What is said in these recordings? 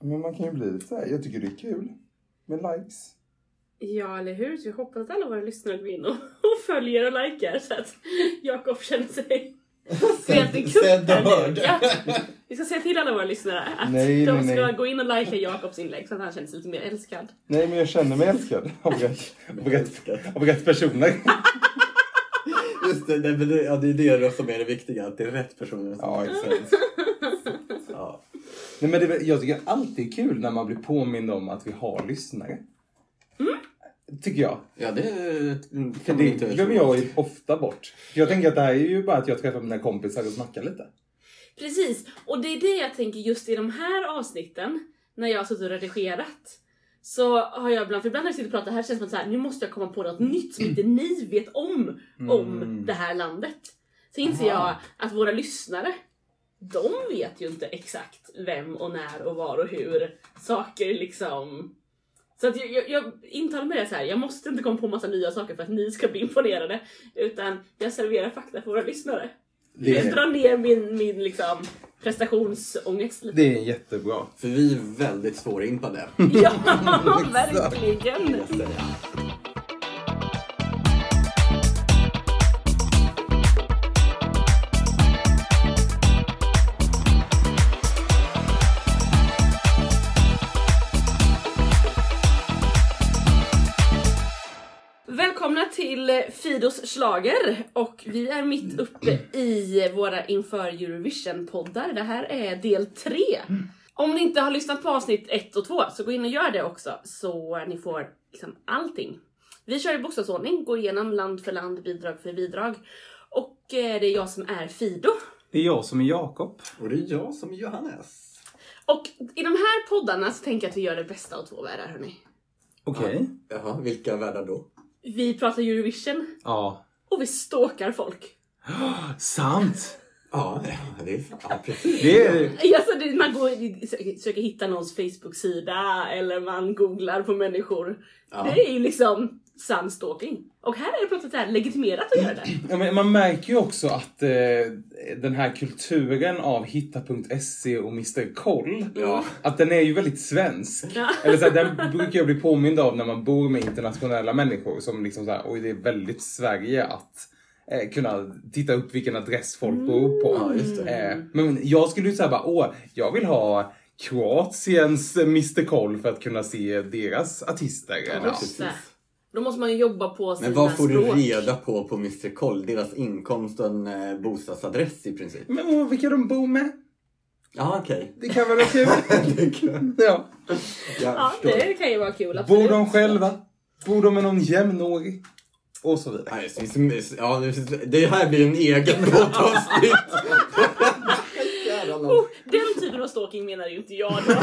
Men man kan ju bli lite så här. jag tycker det är kul med likes. Ja, eller hur? Så jag hoppas att alla våra lyssnare går in och, och följer och likar så att Jakob känner sig Sedd och hörd. Ja. Vi ska säga till alla våra lyssnare att Nej, de nej, ska nej. gå in och likea Jakobs inlägg så att han känner sig lite mer älskad. Nej, men jag känner mig älskad av rätt, av rätt, av rätt personer. Just det, det, det, ja, det är det som är det viktiga, att det är rätt personer. Ja, exakt. Ja. Nej, men det, jag tycker alltid är kul när man blir påmind om att vi har lyssnare. Tycker jag. Ja, det kan det inte glömmer jag ju ofta bort. Jag tänker att det här är ju bara att jag träffar mina kompisar och snackar lite. Precis, och det är det jag tänker just i de här avsnitten, när jag har suttit och redigerat. Så har jag ibland, för ibland när jag sitter och pratar här känns det som att så här, nu måste jag komma på något nytt som inte ni vet om, om Mm. det här landet. Så inser Aha. jag att våra lyssnare, de vet ju inte exakt vem och när och var och hur saker liksom... Så att jag, jag, jag intalar mig det så här, jag måste inte komma på massa nya saker för att ni ska bli imponerade. Utan jag serverar fakta för våra lyssnare. Det Jag drar ner min, min liksom prestationsångest lite. det är jättebra. För vi är väldigt svårimpade. Ja, verkligen! Eh, Fidos slager och vi är mitt uppe i våra inför Eurovision-poddar. Det här är del 3. Om ni inte har lyssnat på avsnitt 1 och 2 så gå in och gör det också så ni får liksom allting. Vi kör i bokstavsordning, går igenom land för land, bidrag för bidrag. Och eh, det är jag som är Fido. Det är jag som är Jakob. Och det är jag som är Johannes. Och i de här poddarna så tänker jag att vi gör det bästa av två världar hörni. Okej. Jaha, vilka världar då? Vi pratar Eurovision Ja. och vi stalkar folk. Sant! Ja, det är ja, precis. Det är... Alltså det, man går, söker hitta någons Facebook-sida eller man googlar på människor. Ja. Det är ju liksom sann stalking. Och här är det plötsligt här legitimerat att göra det. Ja, men man märker ju också att eh, den här kulturen av hitta.se och Mr Koll, Ja. att den är ju väldigt svensk. Ja. Eller så här, den brukar jag bli påmind av när man bor med internationella människor som liksom så här, oj det är väldigt Sverige att eh, kunna titta upp vilken adress folk bor på. Ja, just det. Eh, men jag skulle ju säga bara, åh, jag vill ha Kroatiens Mr Koll för att kunna se deras artister. Ja. Då måste man ju jobba på sina Men vad får språk. du reda på på Mr Koll? Deras inkomst och en eh, bostadsadress i princip? Men vilka de bor med? Ja, okej. Det kan vara kul. Det kul. ja. Ja, det kan ju vara kul. Absolut. Bor de själva? Bor de med någon jämnårig? Och så vidare. Nej, så- så- Ja, det här blir en egen poddavsnitt. Oh, den typen av stalking menar ju inte jag då.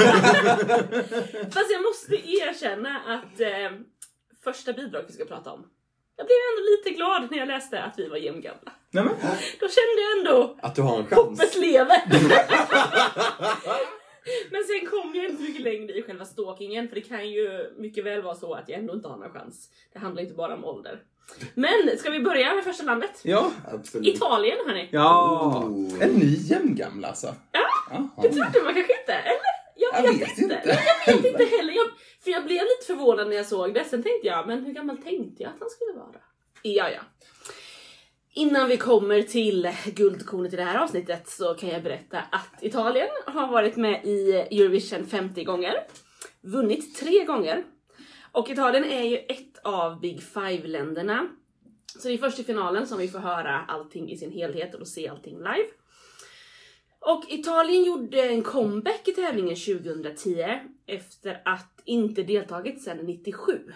Fast jag måste erkänna att eh, första bidrag vi ska prata om. Jag blev ändå lite glad när jag läste att vi var jämngamla. Nej, men. Då kände jag ändå Att du har en chans. hoppet lever. Men sen kom jag inte mycket längre i själva stalkingen för det kan ju mycket väl vara så att jag ändå inte har någon chans. Det handlar inte bara om ålder. Men ska vi börja med första landet? Ja. Absolut. Italien hörni. Ja. Oh. Är ni jämngamla alltså? Ja, Jaha. Det trodde man kanske inte, eller? Jag Jag vet, vet inte. inte. Jag vet inte heller. Jag, för jag blev lite förvånad när jag såg det. Sen tänkte jag, men hur gammal tänkte jag att han skulle vara? Ja, ja. Innan vi kommer till guldkornet i det här avsnittet så kan jag berätta att Italien har varit med i Eurovision 50 gånger. Vunnit tre gånger. Och Italien är ju ett av Big Five-länderna. Så det är först i finalen som vi får höra allting i sin helhet och se allting live. Och Italien gjorde en comeback i tävlingen 2010 efter att inte deltagit sedan 97.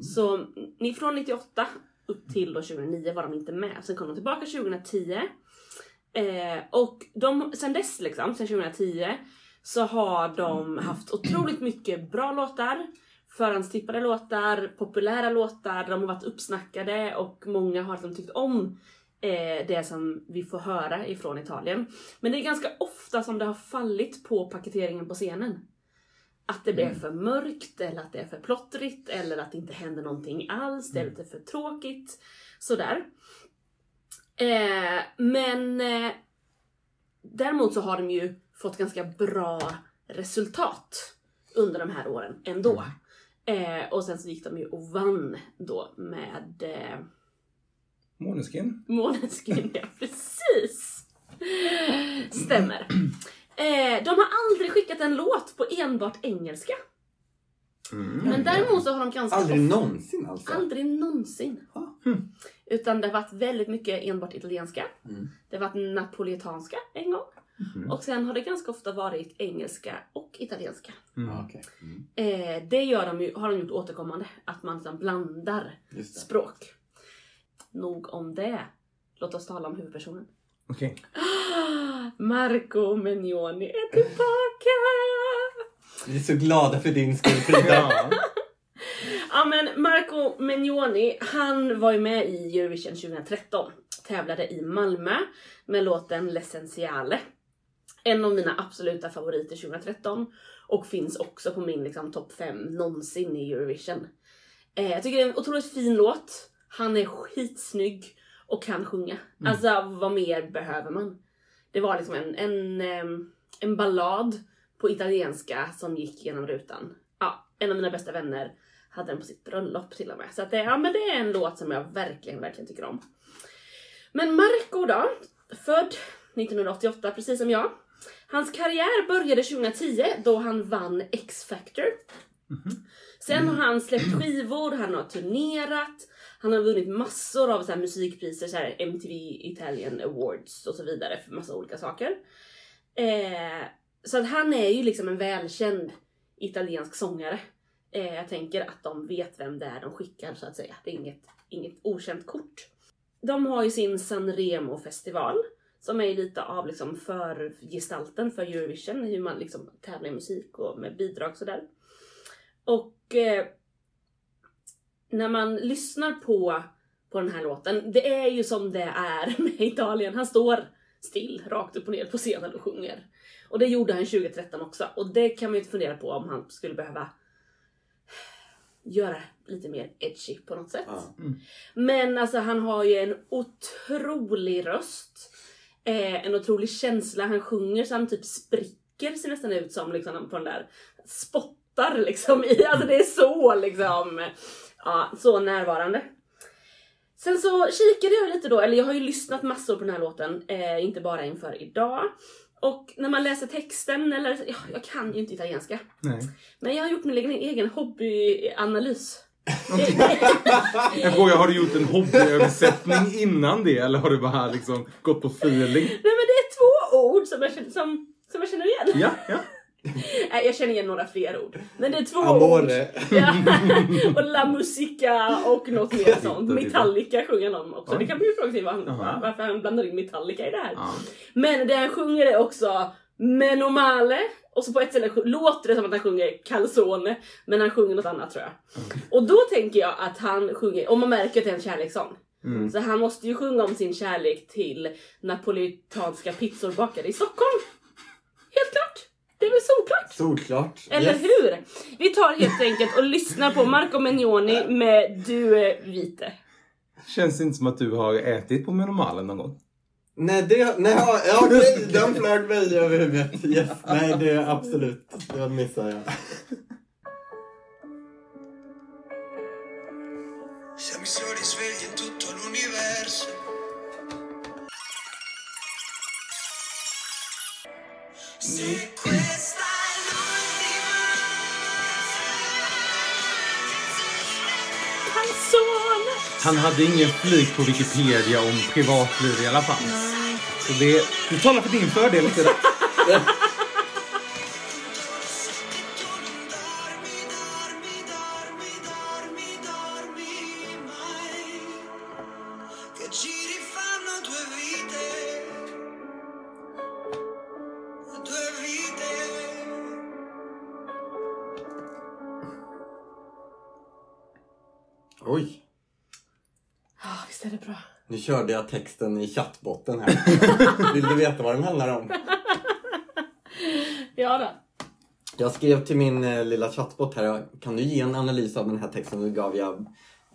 Så ni- från 98 upp till då 2009 var de inte med. Sen kom de tillbaka 2010. Eh, och de, sen dess liksom, sen 2010, så har de haft otroligt mycket bra låtar, förhandstippade låtar, populära låtar, de har varit uppsnackade och många har liksom tyckt om eh, det som vi får höra ifrån Italien. Men det är ganska ofta som det har fallit på paketeringen på scenen. Att det blir för mörkt, eller att det är för plottrigt, eller att det inte händer någonting alls, det är lite för tråkigt. Sådär. Eh, men eh, däremot så har de ju fått ganska bra resultat under de här åren ändå. Eh, och sen så gick de ju och vann då med eh, Måneskin. Måneskin, ja precis. Stämmer. Eh, de har aldrig skickat en låt på enbart engelska. Men däremot så har de ganska Aldrig ofta- någonsin alltså? Aldrig någonsin. Hmm. Utan det har varit väldigt mycket enbart italienska. Mm. Det har varit napolitanska en gång. Mhm. Och sen har det ganska ofta varit engelska och italienska. Ja, okej. Mm. Eh, det gör de ju, har de gjort återkommande. Att man liksom blandar språk. Nog om det. Låt oss tala om huvudpersonen. Okej. Marco Menioni är tillbaka! Vi är så glada för din skull Frida. Ja. Ja men Marco Menioni, han var ju med i Eurovision 2013. Tävlade i Malmö med låten L'Essenziale. En av mina absoluta favoriter 2013. Och finns också på min liksom, topp 5 någonsin i Eurovision. Eh, jag tycker det är en otroligt fin låt. Han är skitsnygg och kan sjunga. Alltså vad mer behöver man? Det var liksom en, en, en ballad på italienska som gick genom rutan. Ja, en av mina bästa vänner hade den på sitt bröllop till och med. Så att det, ja, men det är en låt som jag verkligen, verkligen tycker om. Men Marco då, född 1988 precis som jag. Hans karriär började 2010 då han vann X-Factor. Sen har han släppt skivor, han har turnerat, han har vunnit massor av så här musikpriser, så här MTV Italian Awards och så vidare för massa olika saker. Eh, så att han är ju liksom en välkänd italiensk sångare. Eh, jag tänker att de vet vem det är de skickar så att säga. Det är inget, inget okänt kort. De har ju sin Sanremo festival som är lite av liksom förgestalten för Eurovision, hur man liksom tävlar i musik och med bidrag sådär. Och eh, när man lyssnar på, på den här låten, det är ju som det är med Italien. Han står still, rakt upp och ner på scenen och sjunger. Och det gjorde han 2013 också. Och det kan man ju inte fundera på om han skulle behöva göra lite mer edgy på något sätt. Ja. Men alltså han har ju en otrolig röst. Eh, en otrolig känsla. Han sjunger så han typ spricker, ser nästan ut som liksom på den där spottar liksom i. Alltså det är så liksom, ja, så närvarande. Sen så kikade jag lite då, eller jag har ju lyssnat massor på den här låten, eh, inte bara inför idag. Och när man läser texten, eller ja, jag kan ju inte italienska. Nej. Men jag har gjort min egen, egen hobbyanalys. Jag frågar, har du gjort en hobbyöversättning innan det eller har du bara liksom gått på feeling? Nej men det är två ord som jag känner, som, som jag känner igen. Ja, ja. Nej, jag känner igen några fler ord. Men det är två ord. Amore. Ja. och La Musica och något mer sånt. Metallica sjunger någon också. Oj. Det kan man ju fråga sig var- varför han blandar in Metallica i det här. ja. Men det han sjunger är också Menomale. Och så på ett ställe låter det som att han sjunger Calzone. Men han sjunger något annat tror jag. Och då tänker jag att han sjunger, och man märker att det är en kärlekssång. Mm. Så han måste ju sjunga om sin kärlek till napolitanska pizzor bakade i Stockholm. Helt klart! Det är väl solklart? Solklart. Eller Yes. hur? Vi tar helt enkelt och lyssnar på Marco Menioni med Du vite. Känns inte som att du har ätit på Menomalen någon gång. Nej, det, nej ja, okej, den flög mig över huvudet. Yes. Nej, det är absolut, det missar jag. Siamo i soli svegli in tutto l'universo. Se Han hade ingen flik på Wikipedia om privatliv i alla fall. Så det, du talar för din fördel nu körde jag texten i chattbotten här. Vill du veta vad den handlar om? Ja då. Jag skrev till min eh, lilla chattbot här, kan du ge en analys av den här texten? Då gav jag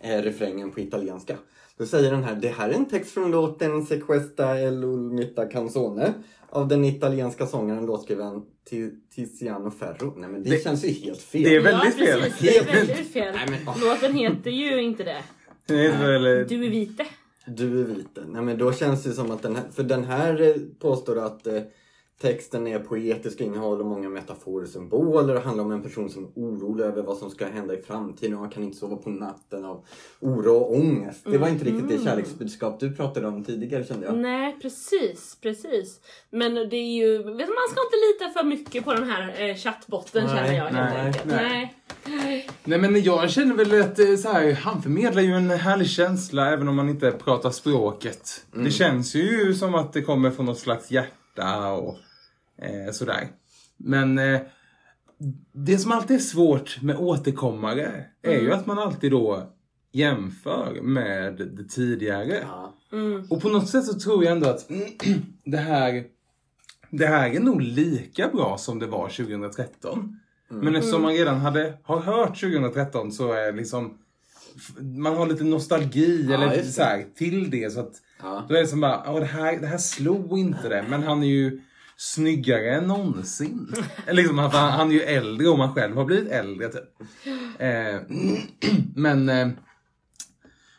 eh, refrängen på italienska. Då säger den här, det här är en text från låten Sequesta el ulmita canzone av den italienska sångaren låtskrivaren Ti- Tiziano Ferro. Nej men det, Det- känns ju helt fel. det är väldigt ja, fel. Precis, det är väldigt fel. Nej, men, åh. Låten heter ju inte det. Det är väl, Du är vite. Du är vite. Nej men då känns det som att den här, för den här eh, påstår att eh, texten är poetisk och innehåller många metaforer och symboler och handlar om en person som är orolig över vad som ska hända i framtiden och han kan inte sova på natten av oro och ångest. Det var inte riktigt det kärleksbudskap du pratade om tidigare kände jag. Nej, precis, precis. Men det är ju, vet man ska inte lita för mycket på den här eh, chattbotten Nej, känner jag helt nej, enkelt. nej. Nej. Nej men jag känner väl att eh, så här, han förmedlar ju en härlig känsla även om man inte pratar språket. Det känns ju som att det kommer från något slags hjärta och eh, sådär. Men eh, det som alltid är svårt med återkommare är ju att man alltid då jämför med det tidigare. Ja. Mm. Och på något sätt så tror jag ändå att det här, det här är nog lika bra som det var 2013. Men eftersom man redan hade, har hört 2013 så är liksom man har lite nostalgi Ja, eller så här, till det så att Ja. då är det som bara, "Åh, det här, det här slog inte det men han är ju snyggare än någonsin. Eller liksom, han, han är ju äldre och man själv har blivit äldre typ. Eh, men eh,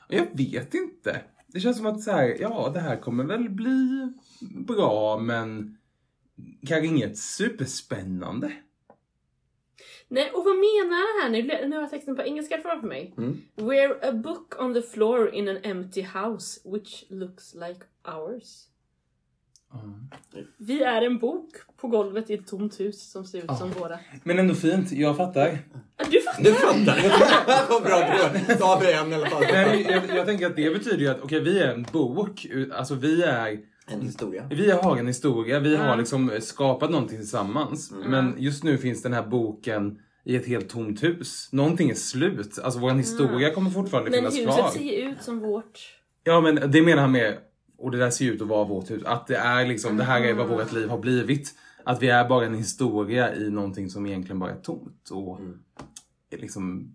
jag vet inte. Det känns som att så här, ja det här kommer väl bli bra men kanske inget superspännande. Nej, och vad menar han här? Nu, nu har texten på engelska framför mig. Mm. We're a book on the floor in an empty house which looks like ours. Vi är en bok på golvet i ett tomt hus som ser ut Ja. som våra. Men ändå fint, jag fattar. Du fattar! Du fattar! Vad bra du sa vi en i alla fall. Nej, jag, jag tänker att det betyder ju att okej, vi är en bok. Alltså vi är En historia. Vi har en historia, vi har liksom skapat någonting tillsammans. Mm. Men just nu finns den här boken i ett helt tomt hus. Någonting är slut. Alltså vår historia kommer fortfarande Men finnas huset kvar. ser ju ut som vårt. Ja men det menar han med, och det där ser ut att vara vårt hus. Att det är liksom, det här är vad vårt liv har blivit. Att vi är bara en historia i någonting som egentligen bara är tomt. Och Mm. liksom,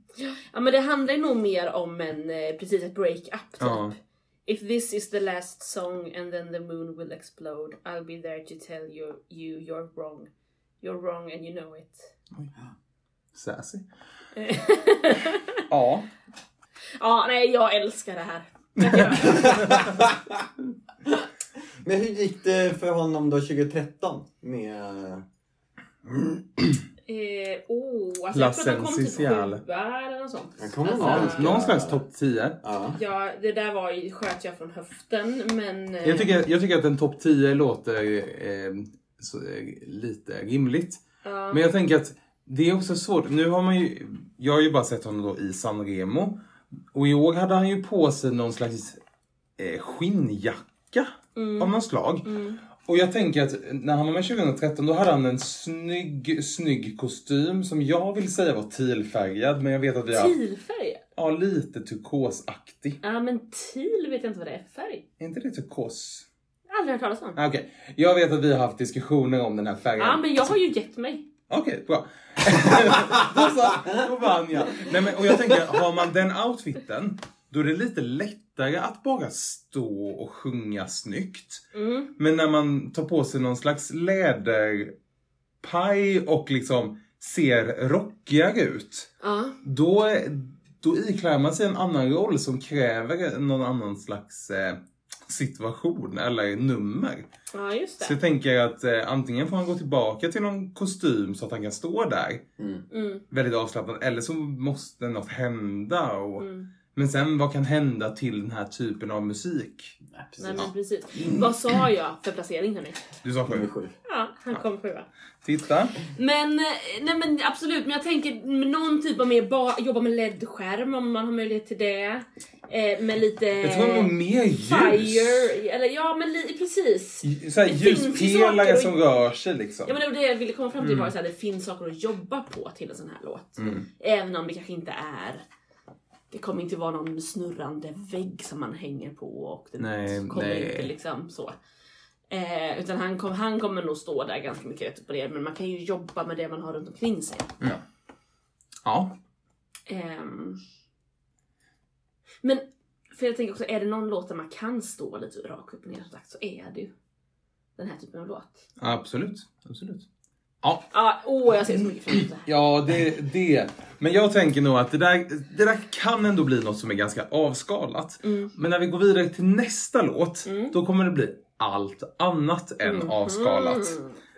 Ja men det handlar ju nog mer om en, eh, precis ett break-up typ. Ja. If this is the last song and then the moon will explode I'll be there to tell you, you you're wrong. You're wrong and you know it. sassy. Eh, Ja. ja, nej jag älskar det här. Men hur gick det för honom då 2013? Med... Eh, oh, alltså jag tror att de kom typ sjua eller något sånt. Han kommer Alltså, Någon, slags topp 10. Ja. Ja, det där var ju, sköt jag från höften men... eh, Jag tycker, jag tycker att en topp 10 låter eh, så, eh, lite rimligt. ja. Men jag tänker att det är också svårt. Nu har man ju, jag har ju bara sett honom då i Sanremo. Och i år hade han ju på sig någon slags eh, skinnjacka av något slag. Och jag tänker att när han var med 2013 då hade han en snygg, snygg kostym som jag vill säga var tealfärgad. Men jag vet att vi har haft Tealfärg? ja, lite turkosaktig. Ja men teal vet jag inte vad det är för färg. Är inte det turkos? Aldrig hört talas om. Ah, Okej, jag vet att vi har haft diskussioner om den här färgen. Ja men jag har ju gett mig. Okej, bra. då så, då vann jag. Nej, men, och jag tänker, har man den outfiten, då är det lite lättare att bara stå och sjunga snyggt. Mm. Men när man tar på sig någon slags läderpaj och liksom ser rockigare ut, Ja. då, då iklär man sig en annan roll som kräver någon annan slags eh, situation eller nummer. ja, just Så jag det. tänker att eh, antingen får han gå tillbaka till någon kostym så att han kan stå där Mm. väldigt avslappnad eller så måste något hända. Och, Mm. Men sen vad kan hända till den här typen av musik? Nej, precis. Nej men precis. Vad sa jag för placering hörni? Du sa sju. sju. Ja, han kom sjua. Titta. Men, eh, nej men absolut, men jag tänker med någon typ av mer ba- jobba med LED-skärm om man har möjlighet till det. Eh, med lite... Jag tror nog mer ljus. Fire, eller ja men li- precis. Så här, Det finns ju ljuspelare som att- rör sig liksom. Ja men det var det jag ville komma fram till var så här, det finns saker att jobba på till en sån här låt. Mm. Även om det kanske inte är det kommer inte vara någon snurrande vägg som man hänger på och det Nej, kommer nej. inte liksom så. Eh, utan han, kom, han kommer nog stå där ganska mycket rätt upp och ner men man kan ju jobba med det man har runt omkring sig. Ja. Ehm. Men För jag tänker också, är det någon låt där man kan stå lite rakt upp och ner som sagt så är det ju den här typen av låt. Absolut, absolut. Ja, Ja, åh jag ser så mycket fram emot det här. ja det, det. Men jag tänker nog att det där, det där kan ändå bli något som är ganska avskalat. Mm. Men när vi går vidare till nästa låt, då kommer det bli allt annat än Mm. avskalat.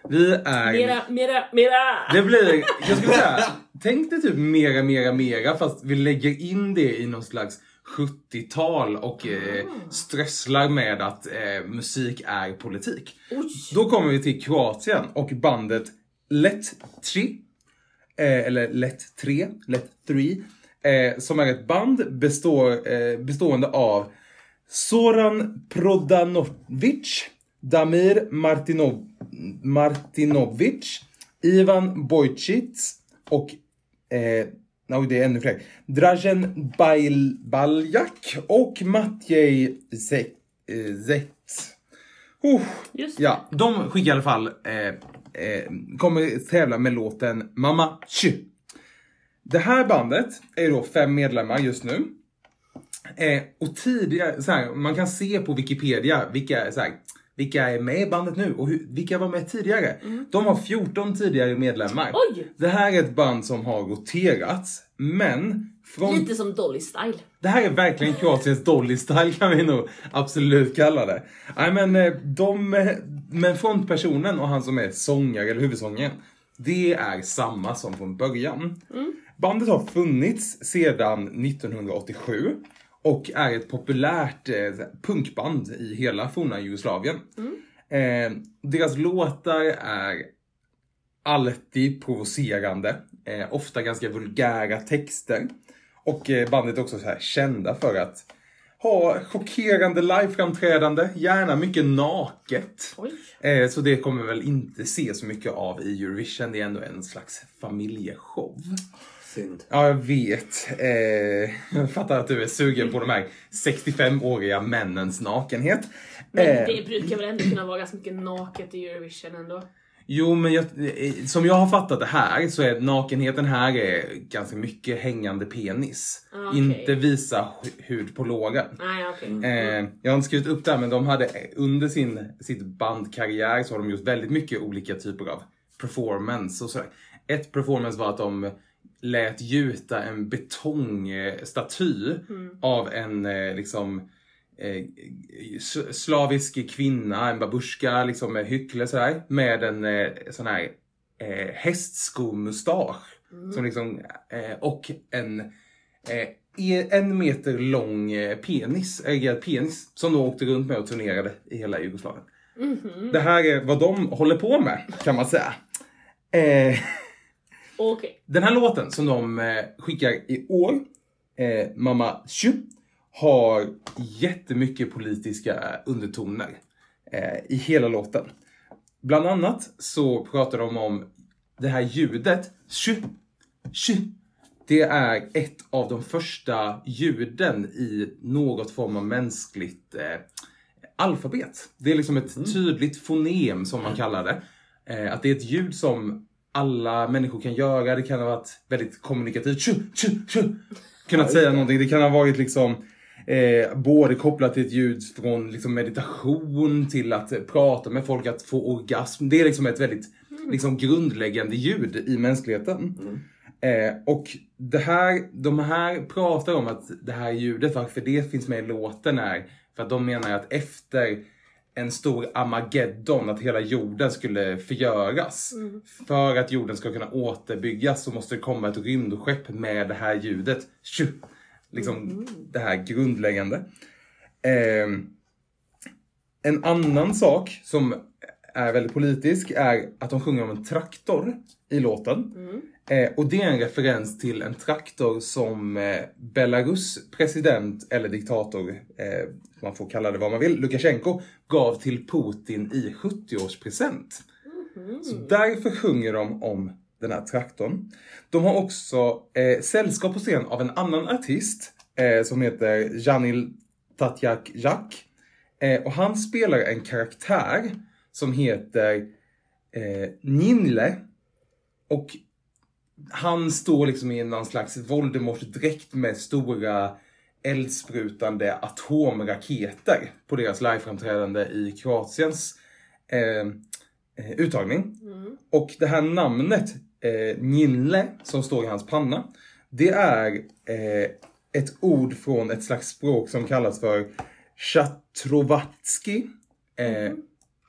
Vi är... Mera, mera, mera! Det blir, jag skulle säga, tänk dig typ mera, mera, mera fast vi lägger in det i någon slags 70-tal och eh, strösslar med att eh, musik är politik. Då kommer vi till Kroatien och bandet Let 3, eh, eller Let 3, Let 3, eh, som är ett band består, eh, bestående av Soran Prodanovic, Damir Martinov, Martinovic, Ivan Bojcic och eh, oj, det är ännu fler. Dražen Bail, Baljak och Matjej Zet. Eh, Zet. Oh. Ja, de skickar i alla fall, eh, eh, kommer tävla med låten Mamma Tju. Det här bandet är då fem medlemmar just nu. Eh, och tidigare, så här, man kan se på Wikipedia vilka, så här, vilka är med i bandet nu och hur, vilka var med tidigare. De har 14 tidigare medlemmar. Oj! Det här är ett band som har roterats, men från Lite som Dolly Style. det här är verkligen Kroatiens Dolly Style kan vi nog absolut kalla det. Nej men eh, de, eh, men frontpersonen och han som är sångare eller huvudsångaren, det är samma som från början. Bandet har funnits sedan 1987 och är ett populärt eh, punkband i hela forna Jugoslavien. Eh, deras låtar är alltid provocerande, eh, ofta ganska vulgära texter. Och eh, bandet är också så här kända för att ha chockerande liveframträdande, gärna mycket naket. Oj. Eh, så det kommer väl inte se så mycket av i Eurovision, det är ändå en slags familjeshow. Synd. Ja, jag vet. Eh, jag fattar att du är sugen på de här 65-åriga männens nakenhet. Men Eh, det brukar väl ändå kunna vara ganska mycket naket i Eurovision ändå. Jo, men jag, eh, som jag har fattat det här så är nakenheten här är ganska mycket hängande penis. Ah, okej. Inte visa hu- hud på låren. Nej, okej. Eh, jag har inte skrivit upp det här men de hade eh, under sin sitt bandkarriär så har de gjort väldigt mycket olika typer av performance och sådär. Ett performance var att de lät gjuta en betongstaty av en eh, liksom slavisk kvinna, en babushka liksom med hyckle sådär med en eh, sån här eh, hästskomustasch. Som liksom, eh, och en eh, e- en meter lång eh, penis, erigerad penis, som de åkte runt med och turnerade i hela Jugoslavien. Det här är vad de håller på med, kan man säga. Eh, Okej. den här låten som de eh, skickar i år, eh, Mamma Tju, har jättemycket politiska undertoner eh, i hela låten. Bland annat så pratar de om det här ljudet, tju, tju. Det är ett av de första ljuden i något form av mänskligt eh, alfabet. Det är liksom ett tydligt fonem som man kallar det. Eh, att det är ett ljud som alla människor kan göra. Det kan ha varit väldigt kommunikativt. Tju, tju, tju. Kunnat säga någonting. Det kan ha varit liksom eh, både kopplat till ett ljud från liksom meditation till att prata med folk, att få orgasm. Det är liksom ett väldigt liksom, grundläggande ljud i mänskligheten. Eh, och det här, de här pratar om att det här ljudet, varför det finns med i låten är för att de menar att efter en stor Armageddon, att hela jorden skulle förgöras. För att jorden ska kunna återbyggas så måste det komma ett rymdskepp med det här ljudet. Tju! Liksom det här grundläggande. Ehm, en annan sak som är väldigt politisk är att de sjunger om en traktor i låten. Eh, och det är en referens till en traktor som eh, Belarus president eller diktator, eh, man får kalla det vad man vill, Lukasjenko gav till Putin i 70-årspresent. Så därför sjunger de om den här traktorn. De har också eh, sällskap på scen av en annan artist eh, som heter Janil Tatjak Jak. Eh, och han spelar en karaktär som heter eh, Ninle. Och han står liksom i någon slags Voldemort-dräkt med stora eldsprutande atomraketer på deras liveframträdande i Kroatiens eh, eh, uttagning. Och det här namnet, eh, Njinle, som står i hans panna, det är eh, ett ord från ett slags språk som kallas för Chatrovatski. Eh,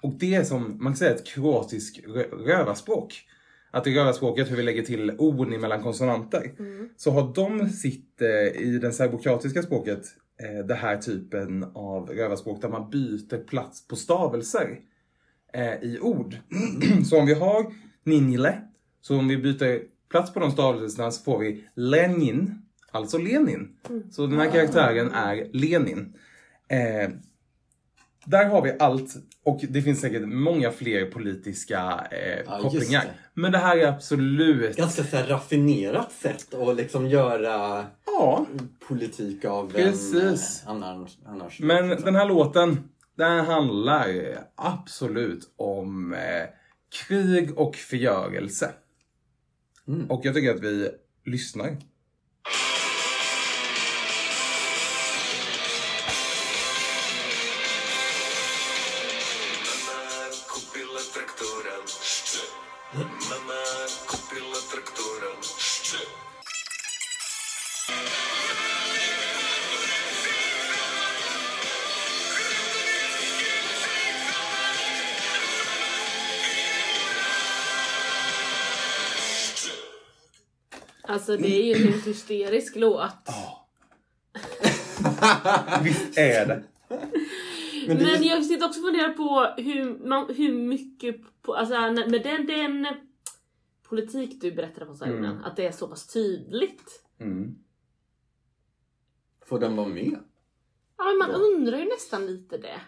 och det är som, man kan säga ett kroatiskt rö- rövarspråk. Att i rövarspråket, hur vi lägger till ord mellan konsonanter. Så har de sitt, eh, i det serbokroatiska språket, eh, det här typen av rövarspråk där man byter plats på stavelser eh, i ord. så om vi har Ninjle, så om vi byter plats på de stavelserna så får vi Lenin, alltså Lenin. Så den här karaktären är Lenin. Eh, där har vi allt och det finns säkert många fler politiska eh, Ja, kopplingar. det. Men det här är absolut... Ganska så här raffinerat sätt att liksom göra Ja. politik av Precis. en eh, annan, annars. Men den här låten, den handlar eh, absolut om eh, krig och förgörelse. Mm. Och jag tycker att vi lyssnar. Alltså det är ju en helt hysterisk låt. Visst är det? Men det Men jag sitter också och funderar på hur, man, hur mycket, på, alltså med den, den politik du berättade om Mm. innan, att det är så pass tydligt. Mm. Får den vara med? Ja, men man Ja. undrar ju nästan lite det.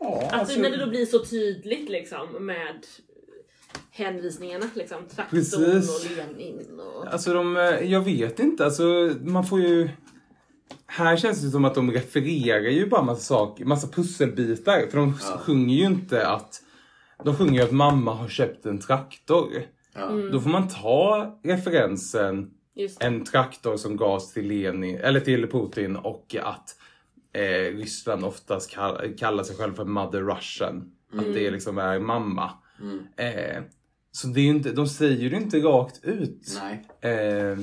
Ja, Alltså, när det då blir så tydligt liksom med hänvisningarna liksom. Traktorn Precis. och Lenin Alltså de, eh, jag vet inte, alltså man får ju... Här känns det som att de refererar ju bara massa saker, massa pusselbitar. För de Ja. sjunger ju inte att... De sjunger ju att mamma har köpt en traktor. Ja. Mm. Då får man ta referensen en traktor som gavs till Lenin, eller till Putin och att eh, Ryssland oftast kall, kallar sig själv för Mother Russian. Att det liksom är mamma. Mm. Eh, så det är inte, de säger det inte rakt ut. Nej. Eh,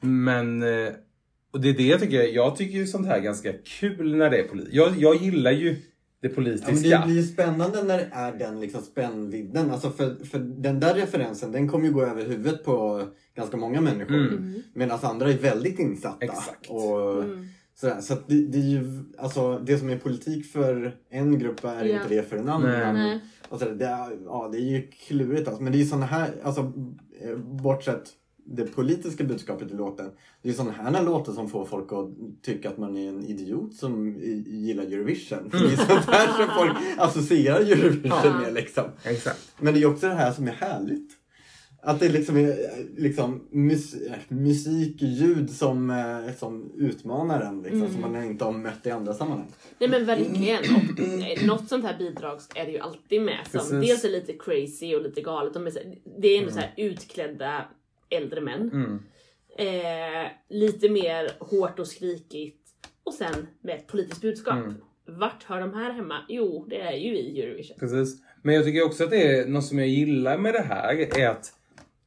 men, och det är det jag tycker, jag tycker ju sånt här är ganska kul när det är politiskt. Jag, jag gillar ju det Ja, politiska. men det blir ju spännande när det är den liksom spännvidden. Alltså för, för den där referensen den kommer ju gå över huvudet på ganska många människor. Mm. Medan andra är väldigt insatta. Exakt. Och Mm. sådär. Så att det, det är ju, alltså det som är politik för en grupp är Ja. inte det för en annan. Nej. Sådär, det, är, ja, det är ju klurigt alltså. Men det är ju såna här, alltså eh, bortsett det politiska budskapet i låten. Det är ju såna här låtar som får folk att tycka att man är en idiot som gillar Eurovision. För det är sånt här som folk associerar Eurovision med liksom. Exakt. Men det är ju också det här som är härligt. Att det liksom är liksom mus musik, ljud som, eh, som utmanar en liksom, Mm. som man inte har mött i andra sammanhang. Nej men verkligen. Och eh, något sånt här bidrag är det ju alltid med. Som Precis. dels är lite crazy och lite galet. De är det är ändå så här utklädda äldre män. Mm. Eh, lite mer hårt och skrikigt. Och sen med ett politiskt budskap. Mm. Vart hör de här hemma? Jo, det är ju i Eurovision. Precis. Men jag tycker också att det är något som jag gillar med det här är att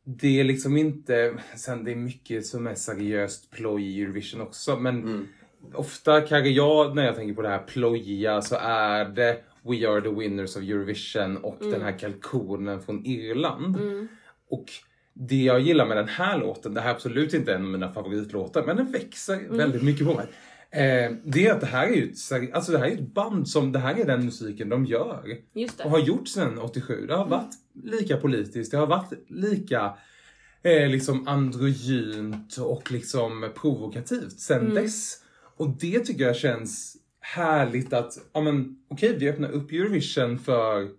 det är liksom inte, sen det är mycket som är seriöst ploj i Eurovision också, men Mm. ofta kanske jag, när jag tänker på det här plojiga, så är det We are the winners of Eurovision och den här kalkonen från Irland. Mm. Och det jag gillar med den här låten, det här är absolut inte en av mina favoritlåtar, men den växer väldigt mycket på mig. Eh, det är att det här är ju ett, alltså det här är ett band som, det här är den musiken de gör. Och har gjort sedan 87. Det har varit lika politiskt, det har varit lika eh, liksom androgynt och liksom provokativt sedan dess. Och det tycker jag känns härligt att, ja men okej vi öppnar upp Eurovision för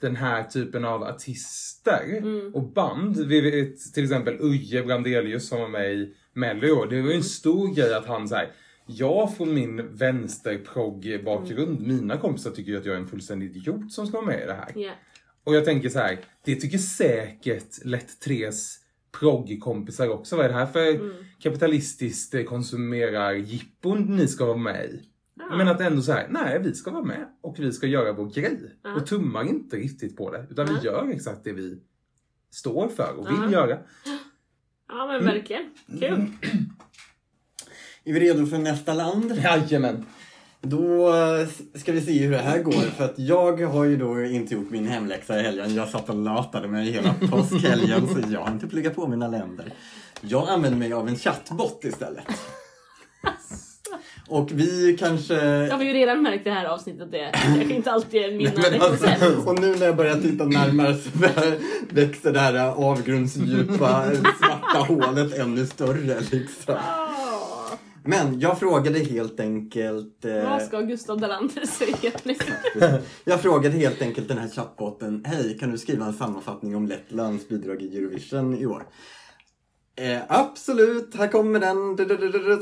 den här typen av artister och band. Vi vet till exempel Uje Brandelius som var med i Mello. Det var ju en stor grej att han såhär jag från min vänsterprogg bakgrund, mina kompisar tycker ju att jag är en fullständig idiot som ska vara med i det här. Ja. Och jag tänker så här, det tycker säkert Lätt Tres proggkompisar också. Vad är det här för Mm. kapitalistiskt eh, konsumerar-jippon ni ska vara med i? Men att ändå så här, nej vi ska vara med och vi ska göra vår grej. Ja. Och tummar inte riktigt på det. Utan Ja. vi gör exakt det vi står för och vill göra. Ja men verkligen. Kul. Är vi redo för nästa land? Jajamän. Då eh, ska vi se hur det här går. För att jag har ju då inte gjort min hemläxa i helgen. Jag satt och latade mig hela påskhelgen så jag har inte pluggat på mina länder. Jag använder mig av en chattbot istället. Och vi kanske... Jag har ju redan märkt det här avsnittet att det kanske inte alltid är mina Men alltså, och nu när jag börjar titta närmare så växer det här avgrundsdjupa svarta hålet ännu större. Liksom. Men jag frågade helt enkelt... eh, Vad ska Gustav Dalander säga nu? Jag frågade helt enkelt den här chattbotten, hej kan du skriva en sammanfattning om Lettlands bidrag i Eurovision i år? Eh, absolut, här kommer den.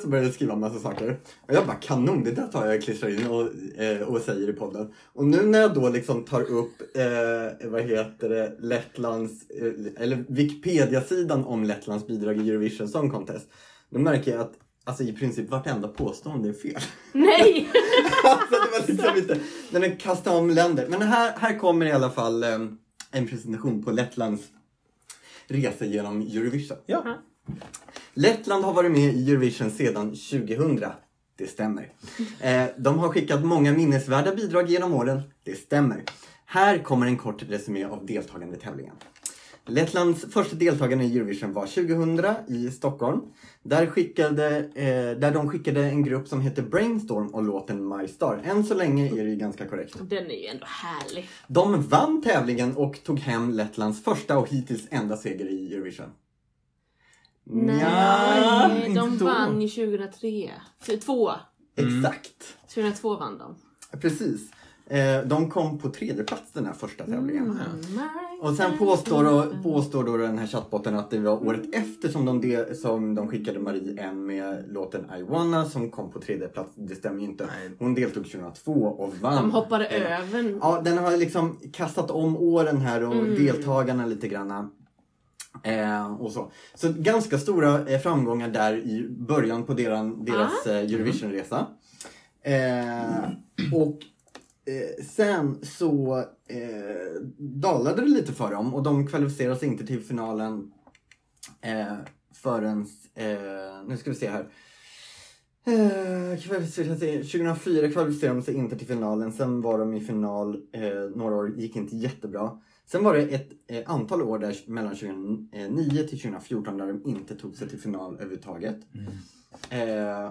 Så började jag skriva en massa saker. Och jag bara kanon, det där tar jag och klistrar in och, eh, och säger i podden. Och nu när jag då liksom tar upp, eh, vad heter det, Lettlands, eh, eller Wikipedia-sidan om Lettlands bidrag i Eurovision Song Contest. Då märker jag att alltså, i princip vartenda påstående är fel. Nej! alltså, det var liksom inte, när den kastade om länder. Men här, här kommer i alla fall eh, en presentation på Lettlands resa genom Eurovision. Ja. Lettland har varit med i Eurovision sedan 2000. Det stämmer. Eh, de har skickat många minnesvärda bidrag genom åren. Det stämmer. Här kommer en kort resumé av deltagande i tävlingen. Lettlands första deltagande i Eurovision var 2000 i Stockholm. Där, skickade, eh, där de skickade en grupp som heter Brainstorm och låten My Star. Än så länge är det ju ganska korrekt. Den är ju ändå härlig. De vann tävlingen och tog hem Lettlands första och hittills enda seger i Eurovision. Nja, Nej, de vann ju 2003. För- Två. Exakt. 2002 vann de. Precis. Eh, de kom på tredje plats den här första tävlingen. Mm. Och sen påstår då, påstår då den här chattbotten att det var året efter som de, de, som de skickade Marie M med låten I wanna som kom på tredje plats. Det stämmer ju inte. Hon deltog 2002 och vann. De hoppade Eh, över. Ja, den har liksom kastat om åren här och Mm. deltagarna lite granna. Eh, och så. så ganska stora eh, framgångar där i början på deran, deras eh, Eurovisionresa. Eh, och eh, sen så eh, dalade det lite för dem och de kvalificerade sig inte till finalen eh, förrän, eh, nu ska vi se här. Eh, kvalificerade sig- 2004 kvalificerade de sig inte till finalen, sen var de i final eh, några år, gick inte jättebra. Sen var det ett eh, antal år där mellan 2009 till 2014 där de inte tog sig till final överhuvudtaget. Eh,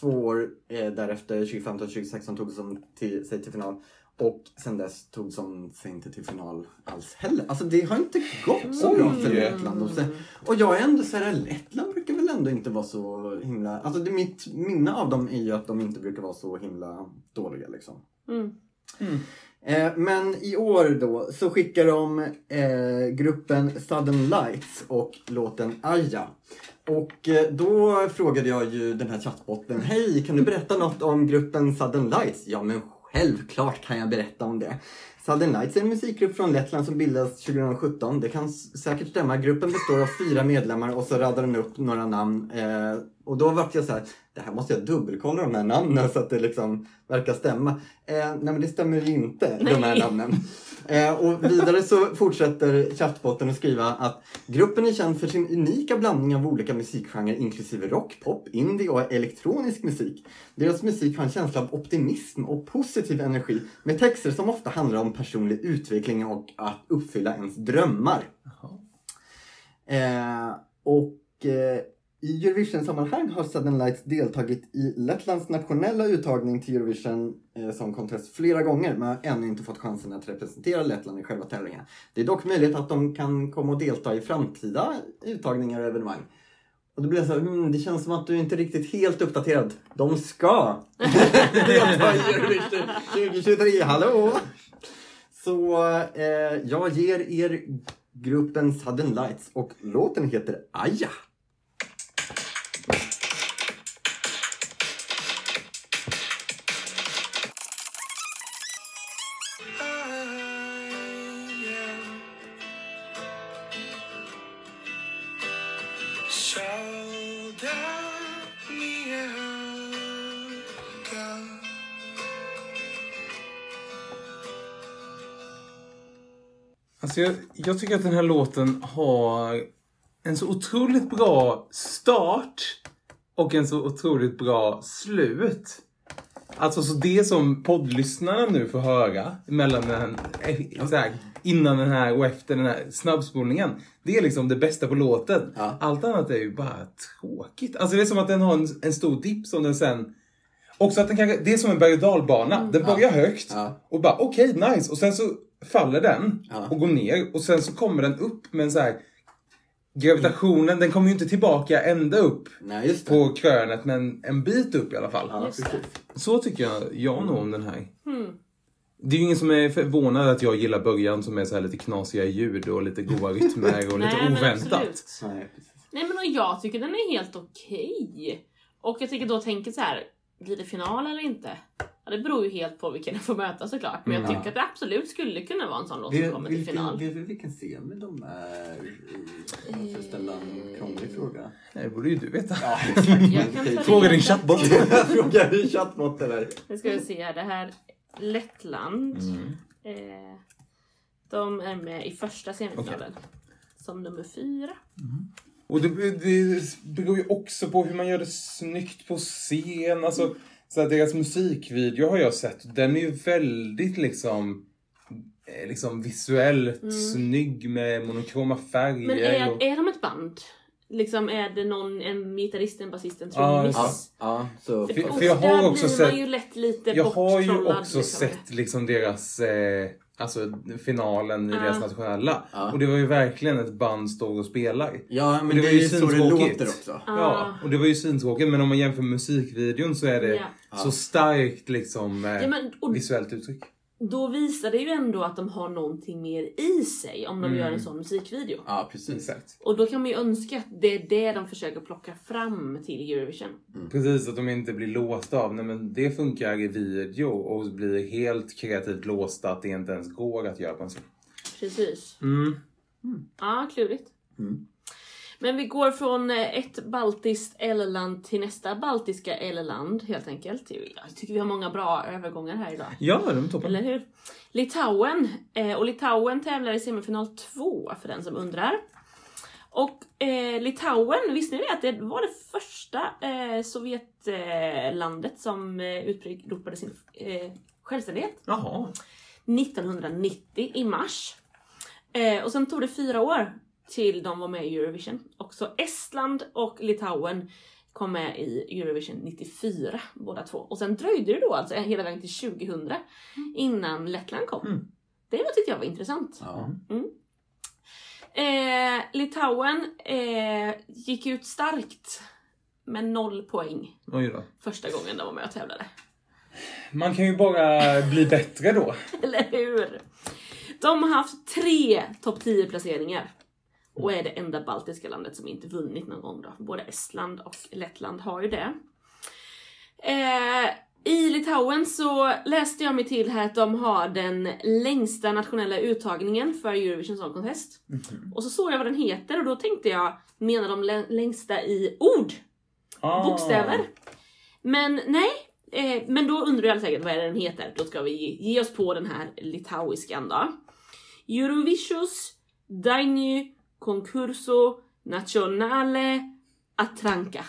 två år eh, därefter, 2015 2016, tog de till, sig till final. Och sen dess tog de sig inte till final alls heller. Alltså det har inte gått så bra för Oj. Lettland. Och, sen, och jag är ändå så här, Lettland brukar väl ändå inte vara så himla... Alltså det, mitt minne av dem är ju att de inte brukar vara så himla dåliga liksom. Mm. Eh, men i år då så skickar de eh, gruppen Sudden Lights och låten Aja. Och eh, då frågade jag ju den här chattbotten, hej kan du berätta något om gruppen Sudden Lights? Ja men självklart kan jag berätta om det. Sudden Lights är en musikgrupp från Lettland som bildades 2017. Det kan säkert stämma. Gruppen består av fyra medlemmar och så radar den upp några namn. Eh, och då vart jag så här, det här måste jag dubbelkolla de här namnen så att det liksom verkar stämma. Eh, nej men det stämmer ju inte, de här Nej. namnen. Eh, och vidare så fortsätter chattbotten att skriva att gruppen är känd för sin unika blandning av olika musikgenrer inklusive rock, pop, indie och elektronisk musik. Deras musik har en känsla av optimism och positiv energi med texter som ofta handlar om personlig utveckling och att uppfylla ens drömmar. Eh, och eh, i Eurovision-sammanhang har Sudden Lights deltagit i Lettlands nationella uttagning till Eurovision eh, som Contest flera gånger men har ännu inte fått chansen att representera Lettland i själva tävlingen. Det är dock möjligt att de kan komma och delta i framtida uttagningar och evenemang. Och då blir jag så här, mm, det känns som att du inte är riktigt helt uppdaterad. De ska delta i Eurovision 2023, hallå! Så eh, jag ger er gruppen Sudden Lights och låten heter Aja. Alltså jag, jag tycker att den här låten har en så otroligt bra start och en så otroligt bra slut. Alltså så det som poddlyssnarna nu får höra mellan den, eh, så här, innan den här och efter den här snabbspolningen. Det är liksom det bästa på låten. Ja. Allt annat är ju bara tråkigt. Alltså det är som att den har en, en stor dipp som den sen... Också att den kanske, det är som en berg och dalbana. Den börjar högt Ja. och bara okej, nice. Och sen så faller den Ja. och går ner och sen så kommer den upp med en så här Gravitationen, den kommer ju inte tillbaka ända upp Nej, på krönet men en bit upp i alla fall. Ja. Så tycker jag, jag nog om den här. Hmm. Det är ju ingen som är förvånad att jag gillar början som är så här lite knasiga ljud och lite goa rytmer och lite Nej, men oväntat. absolut. Nej. Nej men och jag tycker den är helt okej. Och jag tycker då tänker så här, blir det final eller inte? Ja, det beror ju helt på vilken jag får möta såklart. Men jag Mm. tycker att det absolut skulle kunna vara en sån låt som kommer till vilken, final. vet du vilken scen de är i? Jag får ställa en krånglig fråga. Det borde ju du veta. Ja, Fråga din chattbot. Fråga din chattbot eller? Nu ska vi se här, det här Lettland. Mm. Eh, de är med i första semifinalen. Som nummer fyra. Och det, det beror ju också på hur man gör det snyggt på scen. Alltså, så här, deras musikvideo har jag sett. Den är ju väldigt liksom, eh, liksom visuellt snygg med monokroma färger. Mm. Men är, och... är de ett band? Liksom är det någon, en gitarrist, en basist, en trummis? Ja, ja så... För, För- för jag har där också blir sett- man ju lätt lite Jag har ju också liksom. sett liksom deras, eh, alltså finalen i Ja. deras nationella. Ja. Och det var ju verkligen ett band står och spelar. Ja, men det det, var är ju ju så det låter också. Ja, och det var ju svintråkigt men om man jämför musikvideon så är det Ja. så starkt liksom eh, Ja, men, och visuellt uttryck. Då visar det ju ändå att de har någonting mer i sig om de Mm. gör en sån musikvideo. Ja, precis. Exakt. Och då kan man ju önska att det är det de försöker plocka fram till Eurovision. Precis, att de inte blir låsta av, nej men det funkar i video och blir helt kreativt låsta att det inte ens går att göra på en sån. Precis. Mm. Ja, klurigt. Mm. Men vi går från eh, ett baltiskt L-land till nästa baltiska L-land helt enkelt. Jag tycker vi har många bra övergångar här idag. Ja, de är toppen. Eller hur? Litauen. Eh, och Litauen tävlar i semifinal 2 för den som undrar. Och eh, Litauen, visste ni det? Att det var det första eh, Sovjetlandet landet som eh, utropade sin eh, självständighet. Jaha. 1990 i mars. Eh, och sen tog det fyra år till de var med i Eurovision. Också Estland och Litauen kom med i Eurovision 94 båda två. Och sen dröjde det då alltså hela vägen till 2000 innan Lettland kom. Mm. Det var, tyckte jag var intressant. Ja. Eh, Litauen eh, gick ut starkt med noll poäng första gången de var med och tävlade. Man kan ju bara bli bättre då. Eller hur? De har haft tre topp 10 placeringar. Och är det enda baltiska landet som inte vunnit någon gång då. Både Estland och Lettland har ju det. Eh, I Litauen så läste jag mig till här att de har den längsta nationella uttagningen för Eurovision Song Contest. Och så såg jag vad den heter och då tänkte jag, menar de lä- längsta i ord? Ah. bokstäver. Men nej, eh, men då undrar jag säkert vad är det den heter. Då ska vi ge, ge oss på den här litauiskan då. Eurovisus Dainu Concurso Nationale Atranka.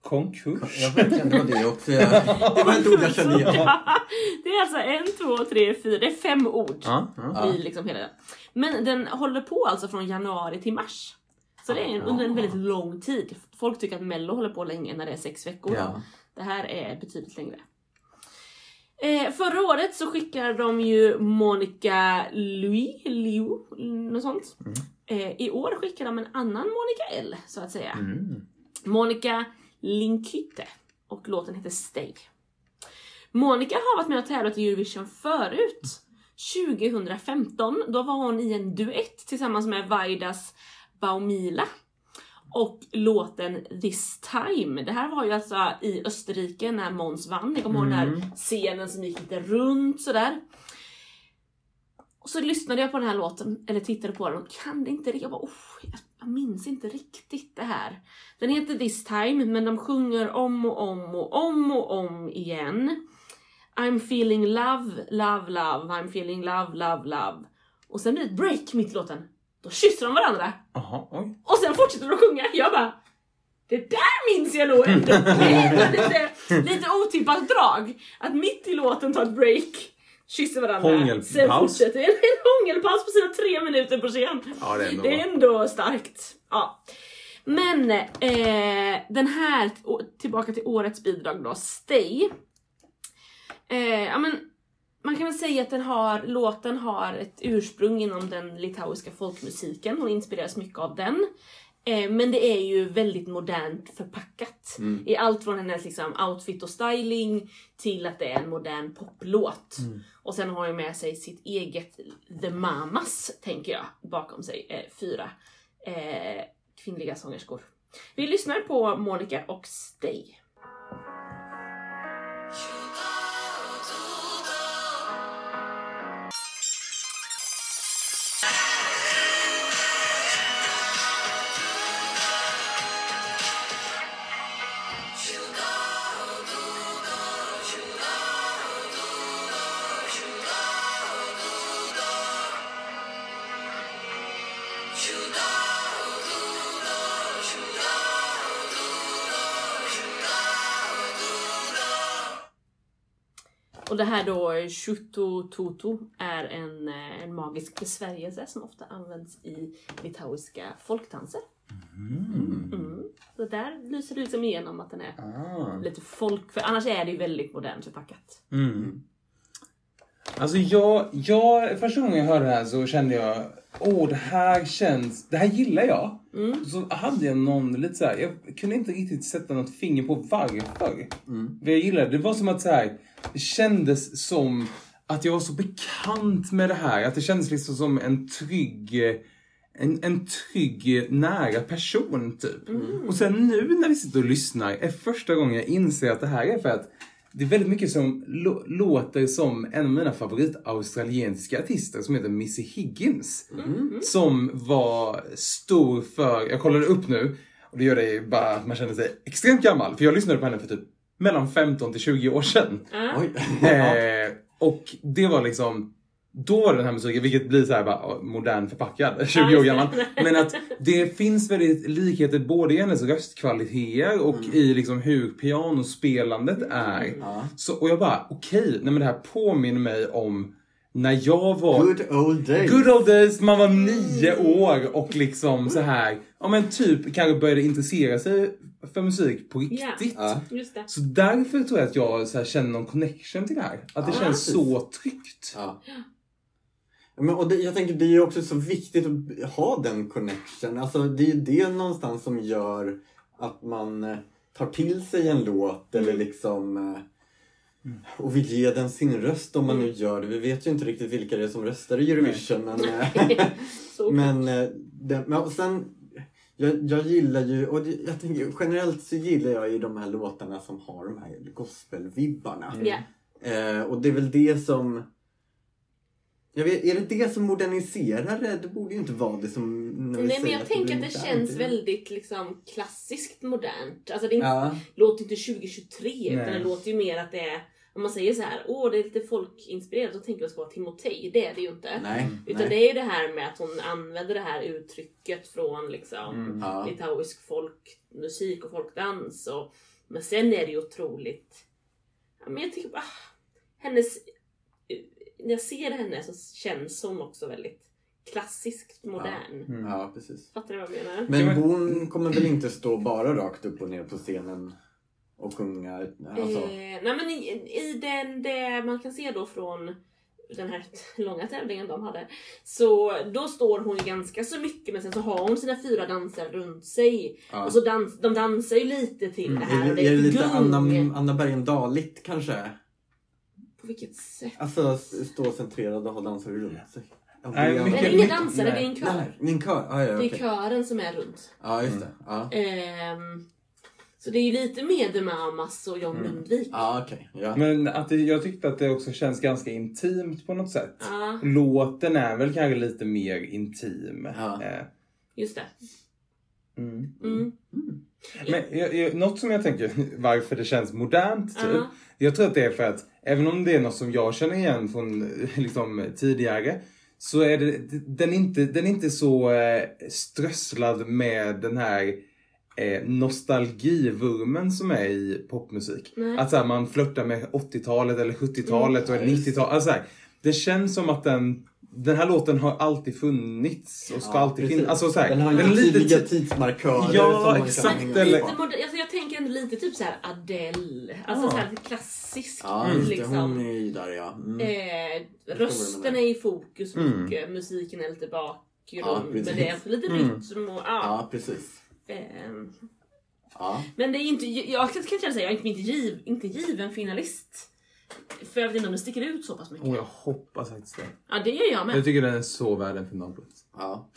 Konkurs. Jag verkligen det det också. Det var ett ord jag kände igen. det är alltså en, två, tre, fyra, det är fem ord Ja, ja. i liksom hela Men den håller på alltså från januari till mars. Så det är en, under en väldigt lång tid. Folk tycker att mello håller på länge när det är sex veckor. Ja. Det här är betydligt längre. Eh, förra året så skickade de ju Monica Louis, Liu, något sånt. Eh, I år skickar de en annan Monica L, så att säga. Mm. Monica Linkytte. Och låten heter Stay. Monica har varit med och tävlat i Eurovision förut. 2015, då var hon i en duett tillsammans med Vaidas Baumila. Och låten This time. Det här var ju alltså i Österrike när Måns vann. Ni kommer ihåg den här scenen som gick lite runt sådär. Och så lyssnade jag på den här låten, eller tittade på den och kan det inte? Jag bara, oh, jag minns inte riktigt det här. Den heter This time, men de sjunger om och om och om och om igen. I'm feeling love, love, love, I'm feeling love, love, love. Och sen blir det ett break mitt i låten. Då kysser de varandra. Jaha, oj. Och sen fortsätter de att sjunga. Jag bara, det där minns jag nog ändå. Lite, lite otippat drag. Att mitt i låten ta ett break, kysser varandra. Hångelpaus. Sen fortsätter en, en hångelpaus på sina tre minuter på scen. Ja, det är ändå Det är ändå starkt. Ja. Men eh, den här, tillbaka till årets bidrag då, Stay. Eh, ja, men, man kan väl säga att den har, låten har ett ursprung inom den litauiska folkmusiken. Hon inspireras mycket av den. Eh, men det är ju väldigt modernt förpackat. I allt från hennes liksom, outfit och styling till att det är en modern poplåt. Och sen har hon med sig sitt eget The Mamas, tänker jag, bakom sig. Eh, fyra eh, kvinnliga sångerskor. Vi lyssnar på Monica och Stay. Och det här då, Shuto Toto, är en, eh, en magisk besvärjelse som ofta används i litauiska folkdanser. Mm. Så där lyser det liksom igenom att den är Ah. lite folk... För annars är det ju väldigt modernt förpackat. Mm. Alltså jag, jag, första gången jag hörde det här så kände jag, åh det här känns, det här gillar jag. Så hade jag någon lite så här, jag kunde inte riktigt sätta något finger på varför. För jag gillade det. Det var som att så här, det kändes som att jag var så bekant med det här. Att det kändes liksom som en trygg, en, en trygg nära person typ. Och sen nu när vi sitter och lyssnar är första gången jag inser att det här är för att det är väldigt mycket som lå- låter som en av mina favorit-australiensiska artister som heter Missy Higgins. Som var stor för, jag kollade upp nu, och det gör det bara att man känner sig extremt gammal. För jag lyssnade på henne för typ mellan 15 till 20 år sedan. Oj. Eh, och det var liksom då var den här musiken, vilket blir så här bara modern förpackad, 20 år gammal. Men att det finns väldigt likheter både i hennes röstkvaliteter och i liksom hur pianospelandet är. Ja. Så, och jag bara, okej, nej men det här påminner mig om när jag var Good old days. Good old days, man var nio år och liksom så här, ja men typ kanske började intressera sig för musik på riktigt. Ja. Just det. Så därför tror jag att jag så här, känner någon connection till det här. Att det Ja, känns precis. så tryggt. Men, och det, jag tänker det är ju också så viktigt att ha den connection. Alltså, det är ju det någonstans som gör att man eh, tar till sig en låt eller liksom eh, och vill ge den sin röst om man nu gör det. Vi vet ju inte riktigt vilka det är som röstar i Eurovision. Men, eh, men, det, men och sen, jag, jag gillar ju, och det, jag tänker, generellt så gillar jag ju de här låtarna som har de här gospelvibbarna. Ja. Eh, och det är väl det som... Jag vet, är det det som moderniserar det? Det borde ju inte vara det som... När vi Nej men säger jag att tänker att det känns väldigt liksom klassiskt modernt. Alltså det är inte, Ja, låter inte 2023 utan Nej. det låter ju mer att det är om man säger så här, åh det är lite folkinspirerat, då tänker det ska vara Timotej. Det är det ju inte. nej. Utan nej. det är ju det här med att hon använder det här uttrycket från liksom Mm. Ja. litauisk folkmusik och folkdans. Och, men sen är det ju otroligt... Ja, men jag tycker bara... Hennes... När jag ser henne så känns hon också väldigt klassiskt modern. Mm. ja, precis. Fattar du vad jag menar? Men Ja, men- hon kommer väl inte stå bara rakt upp och ner på scenen och sjunga? Alltså, Eh, nej men i, i den, det man kan se då från den här långa tävlingen de hade. Så då står hon ju ganska så mycket men sen så har hon sina fyra danser runt sig. ja. Och så dans, de dansar ju lite till det här. är, och det, är det lite. Anna, Anna Bergendahl-igt kanske? På vilket sätt? Alltså stå centrerad och ha dansare runt sig. Nej, det- Nej, det är mycket- inga mycket- dansare, det är en nej. kör. Nej, min kör. Ah, ja, Det är kören som är runt. Ja, just det. Ja, Ehm, så det är ju lite med The Mamas och John Lundvik. ja okej. Ja. Men att det, jag tyckte att det också känns ganska intimt på något sätt. Ja, Låten är väl kanske lite mer intim. Ja. Eh, just det. Mm. Men jag, jag, något som jag tänker varför det känns modernt typ. Ja. Jag tror att det är för att även om det är något som jag känner igen från liksom, tidigare så är det, den, är inte, den är inte så eh, strösslad med den här eh, nostalgivurmen som är i popmusik. Nej. Att så här, man flörtar med 80-talet eller 70-talet och 90-talet. Alltså, här, det känns som att den, den här låten har alltid funnits och ska Ja, alltid finnas. Alltså, så här, Den har är lite tydliga ti- tidsmarkörer Ja, som man kan exakt, eller-. Lite moder- alltså jag tänker ändå lite typ så här Adele. Alltså Ja. så här klassisk Ja, just det. liksom. Hon är ju där ja. Mm. Eh, rösten är i fokus Mm. mycket, musiken är lite bakgrund. Ja, men det är lite Mm. rytm och ja. Ja, precis. Ehm, Ja. men det är inte, jag kan känna säga, jag är inte, giv, inte given finalist. För jag vet inte om det sticker ut så pass mycket. Och jag hoppas faktiskt det. Ja det gör jag med. Jag tycker den är så värd en finalplats. Ja.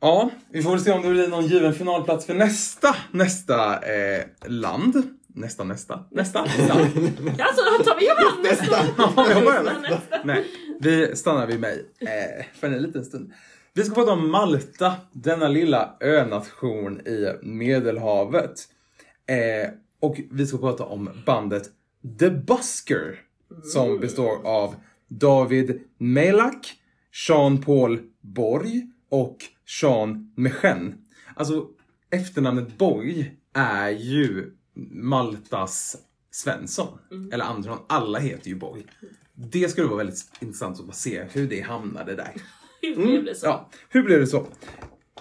Ja, vi får väl se om det blir någon given finalplats för nästa, nästa eh, land. Nästa, nästa, nästa land. Alltså tar vi varandra nästa? Ja, jag börjar med. Nästa. Nej, vi stannar vid mig eh, för en liten stund. Vi ska prata om Malta, denna lilla önation i Medelhavet. Eh, och vi ska prata om bandet The Busker som består av David Melak, Jean-Paul Borg och Jean Mechen. Alltså efternamnet Borg är ju Maltas Svensson. Eller Andersson. Alla heter ju Borg. Det skulle vara väldigt intressant att se hur det hamnade där. Hur blev det så? Ja, hur blev det så?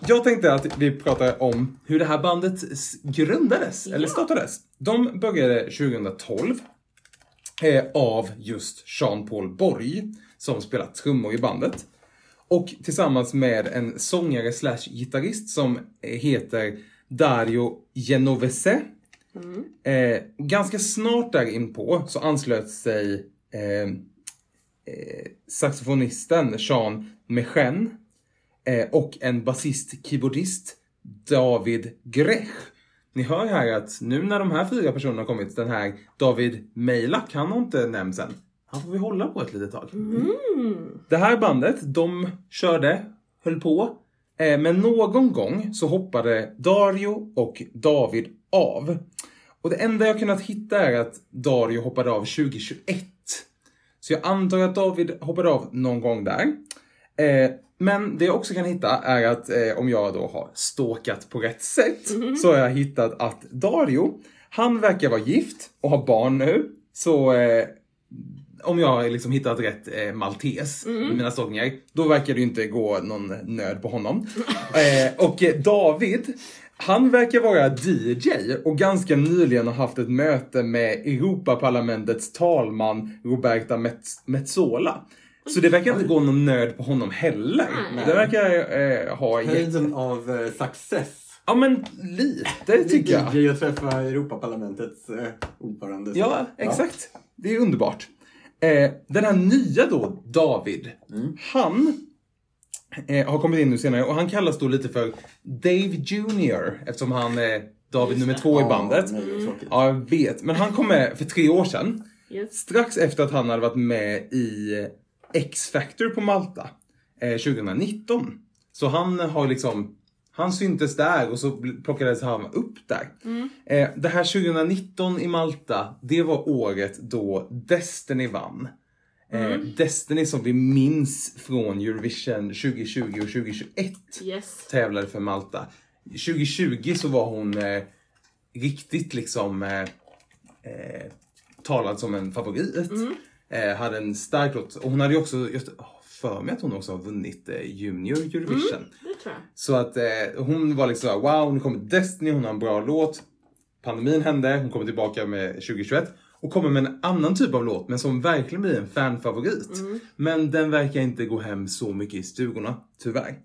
Jag tänkte att vi pratar om hur det här bandet grundades, eller startades. De började 2012 eh, av just Jean-Paul Borg som spelar trummor i bandet. Och tillsammans med en sångare slash gitarrist som heter Dario Genovese. Eh, ganska snart där inpå så anslöt sig eh, eh, saxofonisten Jean Mechen eh, och en basist-keyboardist David Grech. Ni hör här att nu när de här fyra personerna har kommit, den här David Meilak, han har inte nämnts än. Han får vi hålla på ett litet tag. Det här bandet, de körde, höll på. Eh, men någon gång så hoppade Dario och David av. Och det enda jag kunnat hitta är att Dario hoppade av 2021. Så jag antar att David hoppade av någon gång där. Eh, men det jag också kan hitta är att eh, om jag då har stalkat på rätt sätt så har jag hittat att Dario, han verkar vara gift och ha barn nu. Så eh, om jag har liksom hittat rätt eh, maltes i mina stalkningar, då verkar det ju inte gå någon nöd på honom. eh, och eh, David, han verkar vara DJ och ganska nyligen har haft ett möte med Europaparlamentets talman Roberta Metz- Metsola. Så det verkar inte gå någon nöd på honom heller. Nej. Det verkar eh, ha. Höjden av eh, success. Ja men lite tycker jag. DJ och träffa Europaparlamentets eh, ordförande. Ja, exakt. Det är underbart. Eh, den här nya då, David, han eh, har kommit in nu senare och han kallas då lite för Dave Junior eftersom han är David Just nummer det. två i Ja, bandet. nej, det är tråkigt. Ja, jag vet. Men han kom med för tre år sedan. Yes. Strax efter att han hade varit med i X-Factor på Malta eh, 2019. Så han har liksom, han syntes där och så plockades han upp där. Eh, det här 2019 i Malta, det var året då Destiny vann. Eh, Destiny som vi minns från Eurovision 2020 och 2021 Yes. tävlade för Malta. 2020 så var hon eh, riktigt liksom eh, eh, talad som en favorit. Eh, hade en stark låt. Och hon hade ju också, just, för mig att hon också har vunnit eh, Junior Eurovision. Det tror jag. Så att eh, hon var liksom såhär, wow, nu kommer Destiny, hon har en bra låt. Pandemin hände, hon kommer tillbaka med 2021 och kommer med en annan typ av låt men som verkligen blir en fanfavorit. Men den verkar inte gå hem så mycket i stugorna, tyvärr.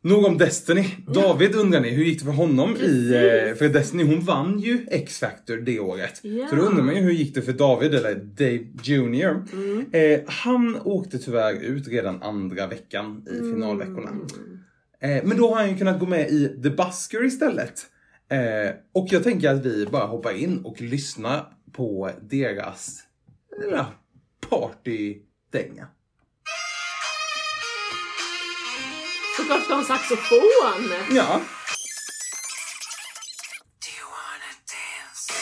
Nog om Destiny. David undrar ni, hur gick det för honom i... Eh, för Destiny, hon vann ju X-Factor det året. Ja. Så då undrar man ju hur gick det för David, eller Dave Junior. Eh, han åkte tyvärr ut redan andra veckan i finalveckorna. Eh, men då har han ju kunnat gå med i The Busker istället. Eh, och jag tänker att vi bara hoppar in och lyssnar på deras ja, partydänga. Såklart ska ha en saxofon! Ja. Do you wanna dance?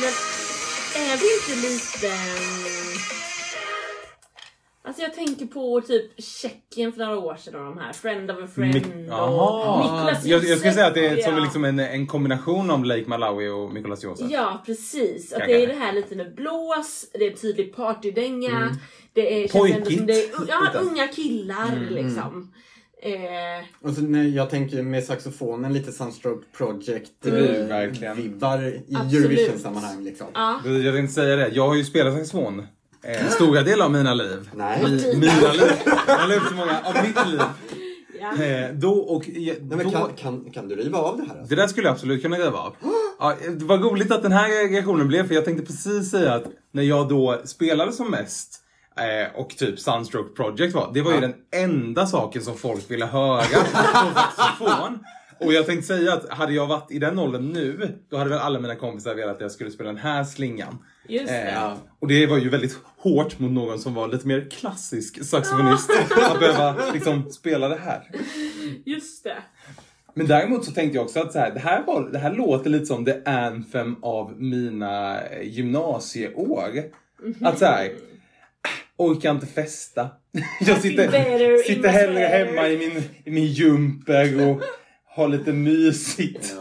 Men är det inte lite... på typ Tjeckien för några år sedan de här. Friend of a friend Mik- och. Niklas Jag, jag skulle säga att det är som liksom en, en kombination av Lake Malawi och Nicolas Josef. Ja precis, att det är det här lite med blås, det är tydlig partydänga, det är, Pojkigt. det är ja, unga killar liksom. Eh, Och så när jag tänker med saxofonen lite Sunstroke Project verkligen. vibbar i. Eurovision-sammanhang liksom. ja. Jag tänkte säga det, jag har ju spelat saxofon eh, stora delar av mina liv. Nej. Mi, mina liv. Jag har levt så många av mitt liv. ja. Eh, då och... Nej, men då, kan, kan, kan du riva av det här? Alltså? Det där skulle jag absolut kunna gräva av. Ja, det var roligt att den här reaktionen blev, för jag tänkte precis säga att när jag då spelade som mest eh, och typ Sunstroke Project var, det var ju den enda saken som folk ville höra på saxofon. Och jag tänkte säga att hade jag varit i den åldern nu, då hade väl alla mina kompisar velat att jag skulle spela den här slingan. Just det. Eh, och det var ju väldigt hårt mot någon som var lite mer klassisk saxofonist. att behöva liksom spela det här. Just det. Men däremot så tänkte jag också att så här, det, här var, det här låter lite som the anthem av mina eh, gymnasieår. Att så här, äh, orkar inte festa. Jag sitter, sitter hellre hemma i min, i min jumper och har lite mysigt.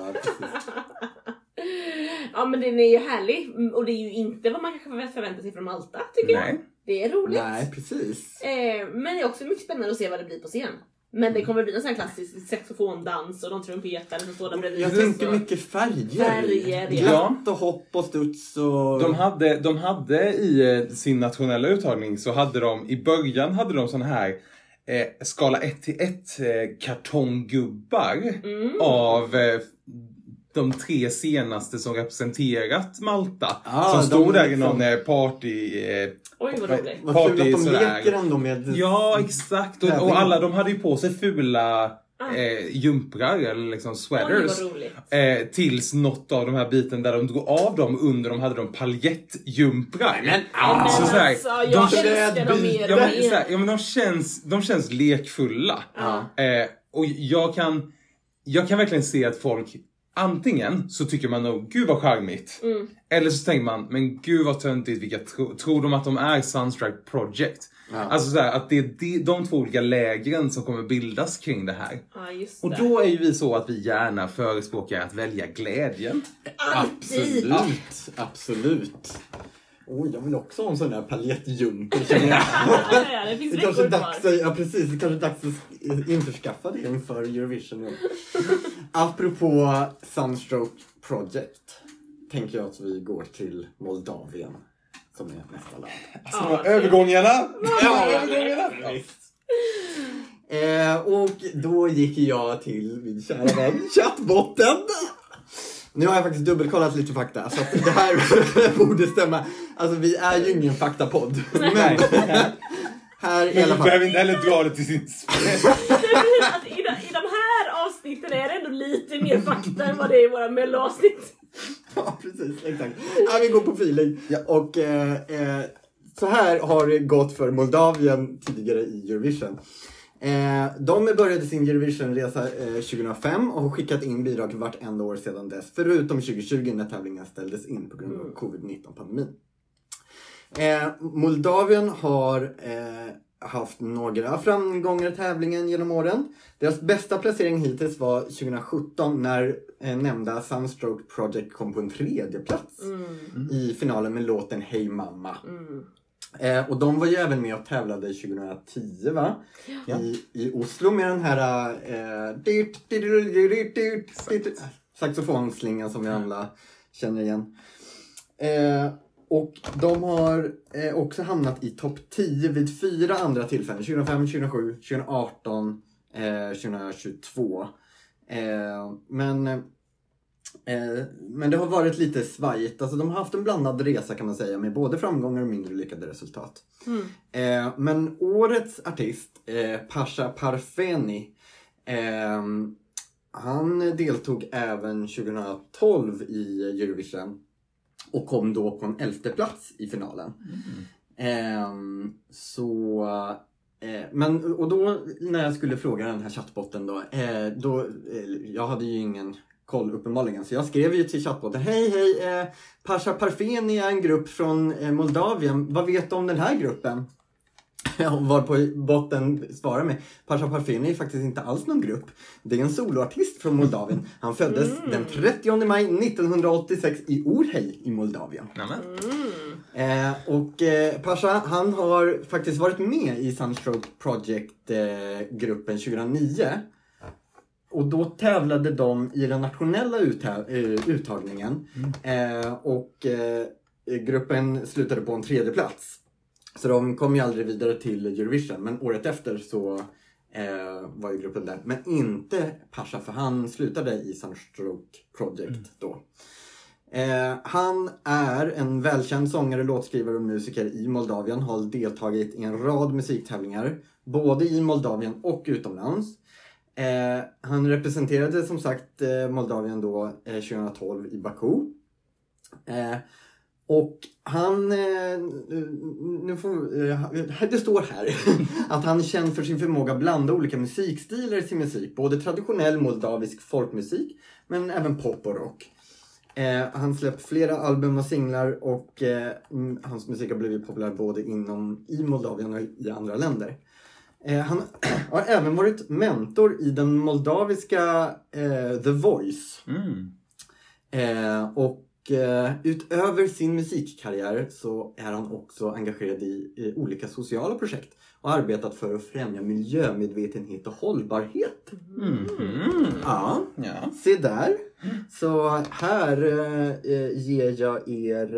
Ja, men den är ju härlig Mm, och det är ju inte vad man kanske förväntar sig från Malta tycker jag. Nej. Det är roligt. Nej, precis. Eh, men det är också mycket spännande att se vad det blir på scen. Men det kommer bli en sån här klassisk saxofondans och någon trumpetare som står där bredvid. Jag tänker mycket färger. Färger, ja. Glatt och hopp och studs och... De hade, de hade i eh, sin nationella uttagning så hade de, i början hade de såna här eh, skala 1 till 1 eh, kartonggubbar Mm. av eh, de tre senaste som representerat Malta. Ah, som stod där i liksom- någon eh, party... Eh, Oj vad roligt. Vad kul att party de sådär. leker ändå med... Ja, exakt. Och, och alla de hade ju på sig fula. Eh, jumprar eller liksom Oj sweaters. roligt. Eh, tills något av de här biten där de drog av dem under de hade de paljettjumprar. Men, så här, alltså, de jag känns- älskar dem mer och ja, men de, känns, de känns lekfulla. Ja. Eh, och jag kan, jag kan verkligen se att folk Antingen så tycker man nog, gud vad charmigt. Mm. Eller så tänker man, men gud vad töntigt, vilka tro, tror de att de är Sunstrike Project? Ja. Alltså så här, att det är de, de två olika lägren som kommer bildas kring det här. Ja just Och det. då är ju vi så att vi gärna förespråkar att välja glädjen. Alltid. Absolut, absolut. Oj, jag vill också ha en sån där paljettjumper känner jag. Ja, ja, det finns Det kanske dags att, ja, precis, det kanske är dags att införskaffa det inför Eurovision. Apropå Sunstroke Project tänker jag att vi går till Moldavien som är nästa land. Alltså, Ja, övergångarna! Ja, övergångarna! Eh, och då gick jag till min kära vän chattbotten. Nu har jag faktiskt dubbelkollat lite fakta så att det här borde stämma. Alltså vi är ju ingen faktapodd. Men här i alla fall. behöver inte heller dra det till sin spets. Att I, de, I de här avsnitten är det ändå lite mer fakta än vad det är i våra melloavsnitt. Ja, precis. Exakt. Ja, vi går på feeling. Och eh, eh, så här har det gått för Moldavien tidigare i Eurovision. Eh, de började sin Eurovision-resa eh, 2005 och har skickat in bidrag vartenda år sedan dess. Förutom 2020 när tävlingen ställdes in på grund av covid-19-pandemin. Eh, Moldavien har eh, haft några framgångar i tävlingen genom åren. Deras bästa placering hittills var 2017 när eh, nämnda Sunstroke Project kom på en tredje plats i finalen med låten Hey Mamma. Eh, och de var ju även med och tävlade 2010 va? I, I Oslo med den här eh, saxofonslingan som vi alla känner igen. Eh, och de har eh, också hamnat i topp 10 vid fyra andra tillfällen. 2005, 2007, 2018, eh, 2022. Eh, men eh, men det har varit lite svajigt. Alltså, de har haft en blandad resa kan man säga med både framgångar och mindre lyckade resultat. Eh, men årets artist, eh, Pasha Parfeni, han deltog även 2012 i Eurovision och kom då på en elfte plats i finalen. Ehm, så, eh, men och då när jag skulle fråga den här chattbotten då, eh, då eh, jag hade ju ingen koll uppenbarligen så jag skrev ju till chattbotten Hej hej, eh, Pasha Parfeni är en grupp från eh, Moldavien, vad vet du om den här gruppen? Ja, Varpå botten svarar mig, Pasha Parfeni är faktiskt inte alls någon grupp. Det är en soloartist från Moldavien. Han föddes den 30 maj 1986 i Orhei i Moldavien. Nämen. Eh, och eh, Pasha, han har faktiskt varit med i Sunstroke Project-gruppen 2009. Och då tävlade de i den nationella eh, uttagningen. Eh, och eh, gruppen slutade på en tredje plats. Så de kom ju aldrig vidare till Eurovision. Men året efter så eh, var ju gruppen där. Men inte Pasha, för han slutade i Sunstroke Project då. Eh, han är en välkänd sångare, låtskrivare och musiker i Moldavien. Har deltagit i en rad musiktävlingar. Både i Moldavien och utomlands. Eh, han representerade som sagt eh, Moldavien då eh, 2012 i Baku. Och han, eh, nu får, eh, det står här att han är känd för sin förmåga att blanda olika musikstilar i sin musik. Både traditionell moldavisk folkmusik men även pop och rock. Eh, han släppt flera album och singlar och hans musik har blivit populär både inom i Moldavien och i andra länder. Han har även varit mentor i den moldaviska The Voice. Mm. Och utöver sin musikkarriär så är han också engagerad i, i olika sociala projekt och arbetat för att främja miljömedvetenhet och hållbarhet. Mhm. Ja, Ja. se där. Så här eh, eh, ger jag er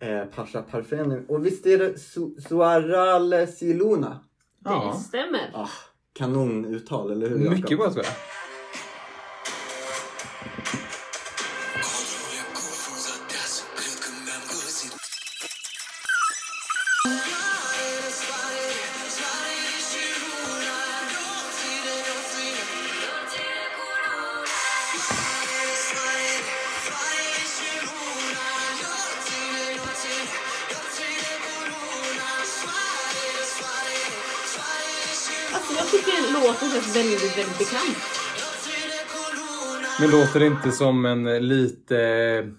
eh, eh, Pasha Parfeni. Och visst är det Su- Suaral Siluna? ja. Det stämmer. Ah, kanonuttal, eller hur? Mycket bra tror jag. Men låter det inte som en lite...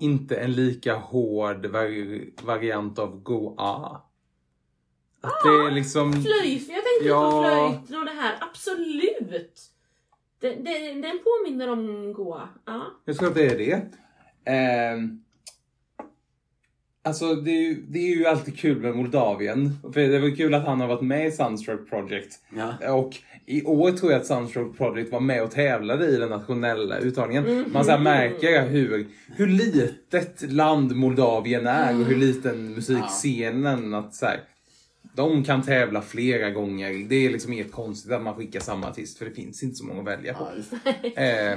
Inte en lika hård vari- variant av Goa? Att det är liksom... Flöjt, jag tänkte Ja. på flöjten och det här. Absolut! Den, den, den påminner om Goa. Ja. Jag tror att det är det. Ehm, alltså det är, ju, det är ju alltid kul med Moldavien. För det var kul att han har varit med i Sunstroke Project. Ja. Och i år tror jag att Sunstroke Project var med och tävlade i den nationella uttagningen. Man så märker hur, hur litet land Moldavien är och hur liten musikscenen. Att så här, de kan tävla flera gånger. Det är liksom inget konstigt att man skickar samma artist för det finns inte så många att välja på. Ja,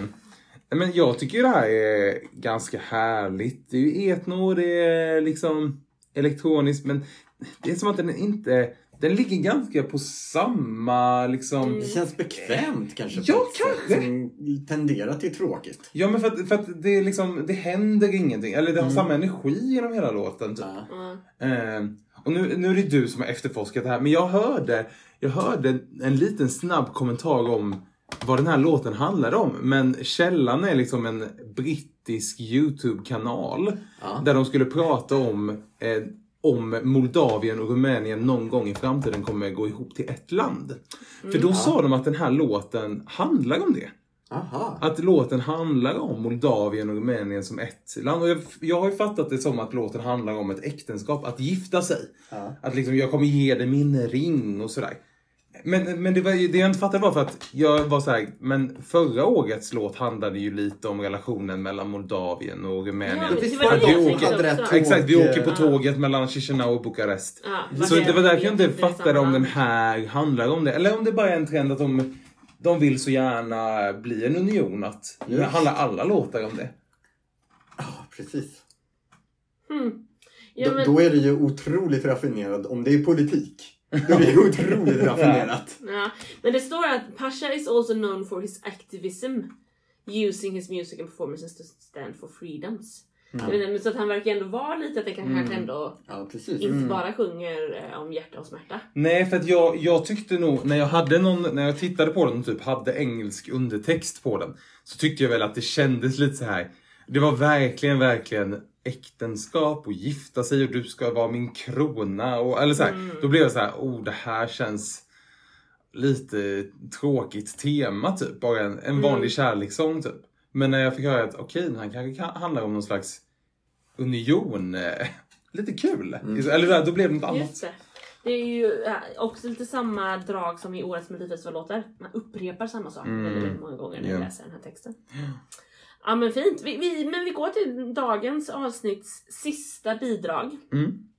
men jag tycker det här är ganska härligt. Det är ju etno, det är liksom elektroniskt men det är som att den inte... Den ligger ganska på samma liksom... Det känns bekvämt kanske. på Ja, kanske. Som tenderar till tråkigt. Ja men för att, för att det är liksom, det händer ingenting. Eller det har samma energi genom hela låten typ. Eh, och nu, nu är det du som har efterforskat det här, men jag hörde, jag hörde en liten snabb kommentar om vad den här låten handlar om. Men källan är liksom en brittisk YouTube-kanal. Ja. Där de skulle prata om eh, om Moldavien och Rumänien någon gång i framtiden kommer gå ihop till ett land. För då sa de att den här låten handlar om det. Aha. Att låten handlar om Moldavien och Rumänien som ett land. Och jag, jag har ju fattat det som att låten handlar om ett äktenskap, att gifta sig. Ja. Att liksom, jag kommer ge dig min ring och sådär. Men, men det, var, ju- det jag inte fattade var för att jag var så här, men förra årets låt handlade ju lite om relationen mellan Moldavien och Rumänien. Ja, det var det då vi tåg? Exakt, vi åker på Ja. tåget mellan Chisinau och Bukarest. Ja, Så men det var därför jag inte fattade om den här handlar om det. Eller om det bara är en trend att de de vill så gärna bli en union att nu handlar alla låtar om det. Ja, precis. Hmm. Ja, då, men, då är det ju otroligt raffinerat. Om det är politik, är det ju otroligt raffinerat. ja. men det står att Pasha is also known for his activism. Using his music and performances to stand for freedoms. Inte, Så att han verkar ändå vara lite att det kan kanske ändå Ja, precis. inte bara sjunger eh, om hjärta och smärta. Nej, för att jag, jag tyckte nog, när jag hade någon, när jag tittade på den och typ hade engelsk undertext på den, så tyckte jag väl att det kändes lite så här. Det var verkligen, verkligen äktenskap och gifta sig och du ska vara min krona och, eller så här. Då blev jag så här, oh det här känns lite tråkigt tema typ. Bara en, en vanlig kärlekssång typ. Men när jag fick höra att okej, den här kanske kan, handlar om någon slags union. Eh, lite kul. Eller då blev det något annat. Just det. Det är ju eh, också lite samma drag som i årets Melodifestivallåtar. Man upprepar samma sak väldigt, väldigt många gånger när Ja. jag läser den här texten. Ja men fint. Vi, vi, men vi går till dagens avsnitts sista bidrag. Mm.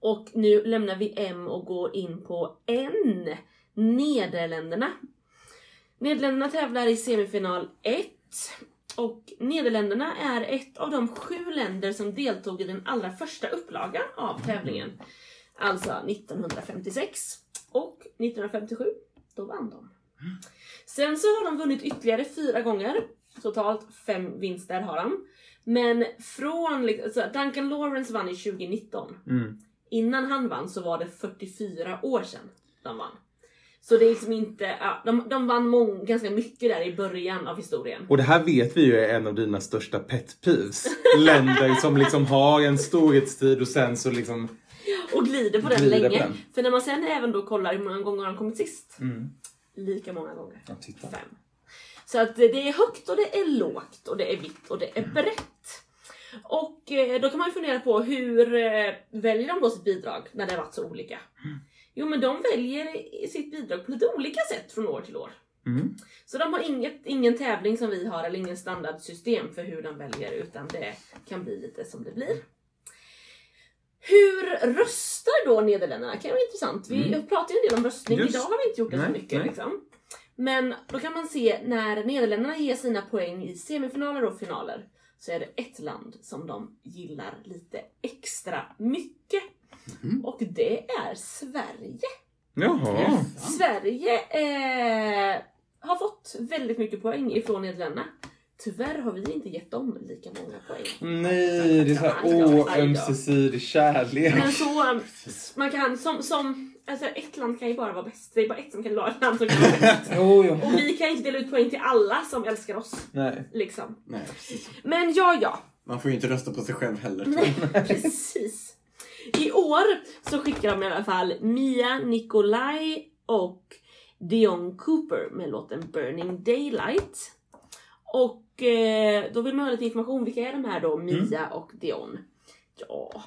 Och nu lämnar vi M och går in på N. Nederländerna. Nederländerna tävlar i semifinal 1. Och Nederländerna är ett av de sju länder som deltog i den allra första upplagan av tävlingen. Alltså 1956. Och 1957, då vann de. Sen så har de vunnit ytterligare fyra gånger. Totalt fem vinster har de. Men från, liksom- alltså Duncan Lawrence vann i 2019. Mm. Innan han vann så var det 44 år sedan de vann. Så det är liksom inte, ja, de, de vann mång, ganska mycket där i början av historien. Och det här vet vi ju är en av dina största pet peeves. Länder som liksom har en storhetstid och sen så liksom... Och glider på den Glider på länge. den. För när man sen även då kollar hur många gånger de kommit sist. Mm. Lika många gånger. Ja. Fem. Så att det är högt och det är lågt och det är vitt och det är brett. Och eh, då kan man ju fundera på hur eh, väljer de då sitt bidrag när det har varit så olika? Jo men de väljer sitt bidrag på lite olika sätt från år till år. Mm. Så de har inget, ingen tävling som vi har eller ingen standardsystem för hur de väljer utan det kan bli lite som det blir. Hur röstar då Nederländerna? kan vara intressant. Vi Mm. pratar ju en del om röstning. Just. Idag har vi inte gjort det så Nej, mycket. nej. Liksom. Men då kan man se när Nederländerna ger sina poäng i semifinaler och finaler så är det ett land som de gillar lite extra mycket. Mm. Och det är Sverige. Jaha. Sverige eh, har fått väldigt mycket poäng ifrån Nederländerna. Tyvärr har vi inte gett dem lika många poäng. Nej, det är såhär, Aj då, åh, aj då. ömsesidig kärlek. Men så, man kan som, som, alltså ett land kan ju bara vara bäst. Det är bara ett som kan vara ett land som kan vara bäst. Jo, jo. Och vi kan inte dela ut poäng till alla som älskar oss. Nej. Liksom. Nej, precis. Men ja, ja. Man får ju inte rösta på sig själv heller. Nej, precis. I år så skickar de i alla fall Mia Nikolaj och Dion Cooper med låten Burning Daylight. Och eh, då vill man ha lite information. Vilka är de här då? Mia och Dion. Ja,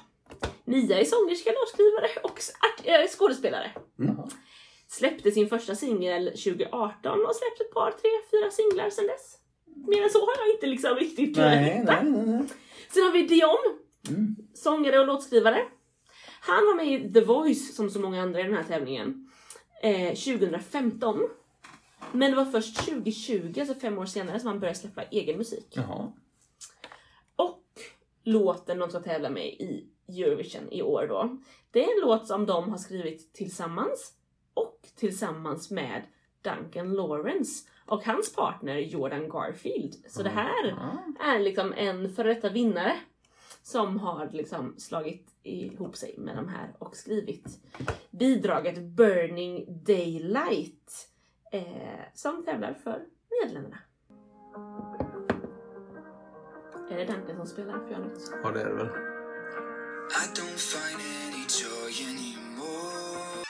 Mia är sångerska, låtskrivare och äh, skådespelare. Jaha. Släppte sin första singel 2018 och släppt ett par, tre, fyra singlar sedan dess. Mer än så har jag inte liksom riktigt kunnat hitta. nej, nej, nej. Sen har vi Dion, Mm. sångare och låtskrivare. Han var med i The Voice som så många andra i den här tävlingen eh, 2015. Men det var först 2020, alltså fem år senare, som han började släppa egen musik. Jaha. Och låten de ska tävla med i Eurovision i år då. Det är en låt som de har skrivit tillsammans och tillsammans med Duncan Lawrence och hans partner Jordan Garfield. Så det här är liksom en före detta vinnare som har liksom slagit ihop sig med de här och skrivit bidraget Burning Daylight eh, som tävlar för Nederländerna. Är det Duncan som spelar pianot? Ja, det är det väl. I don't find any joy anymore.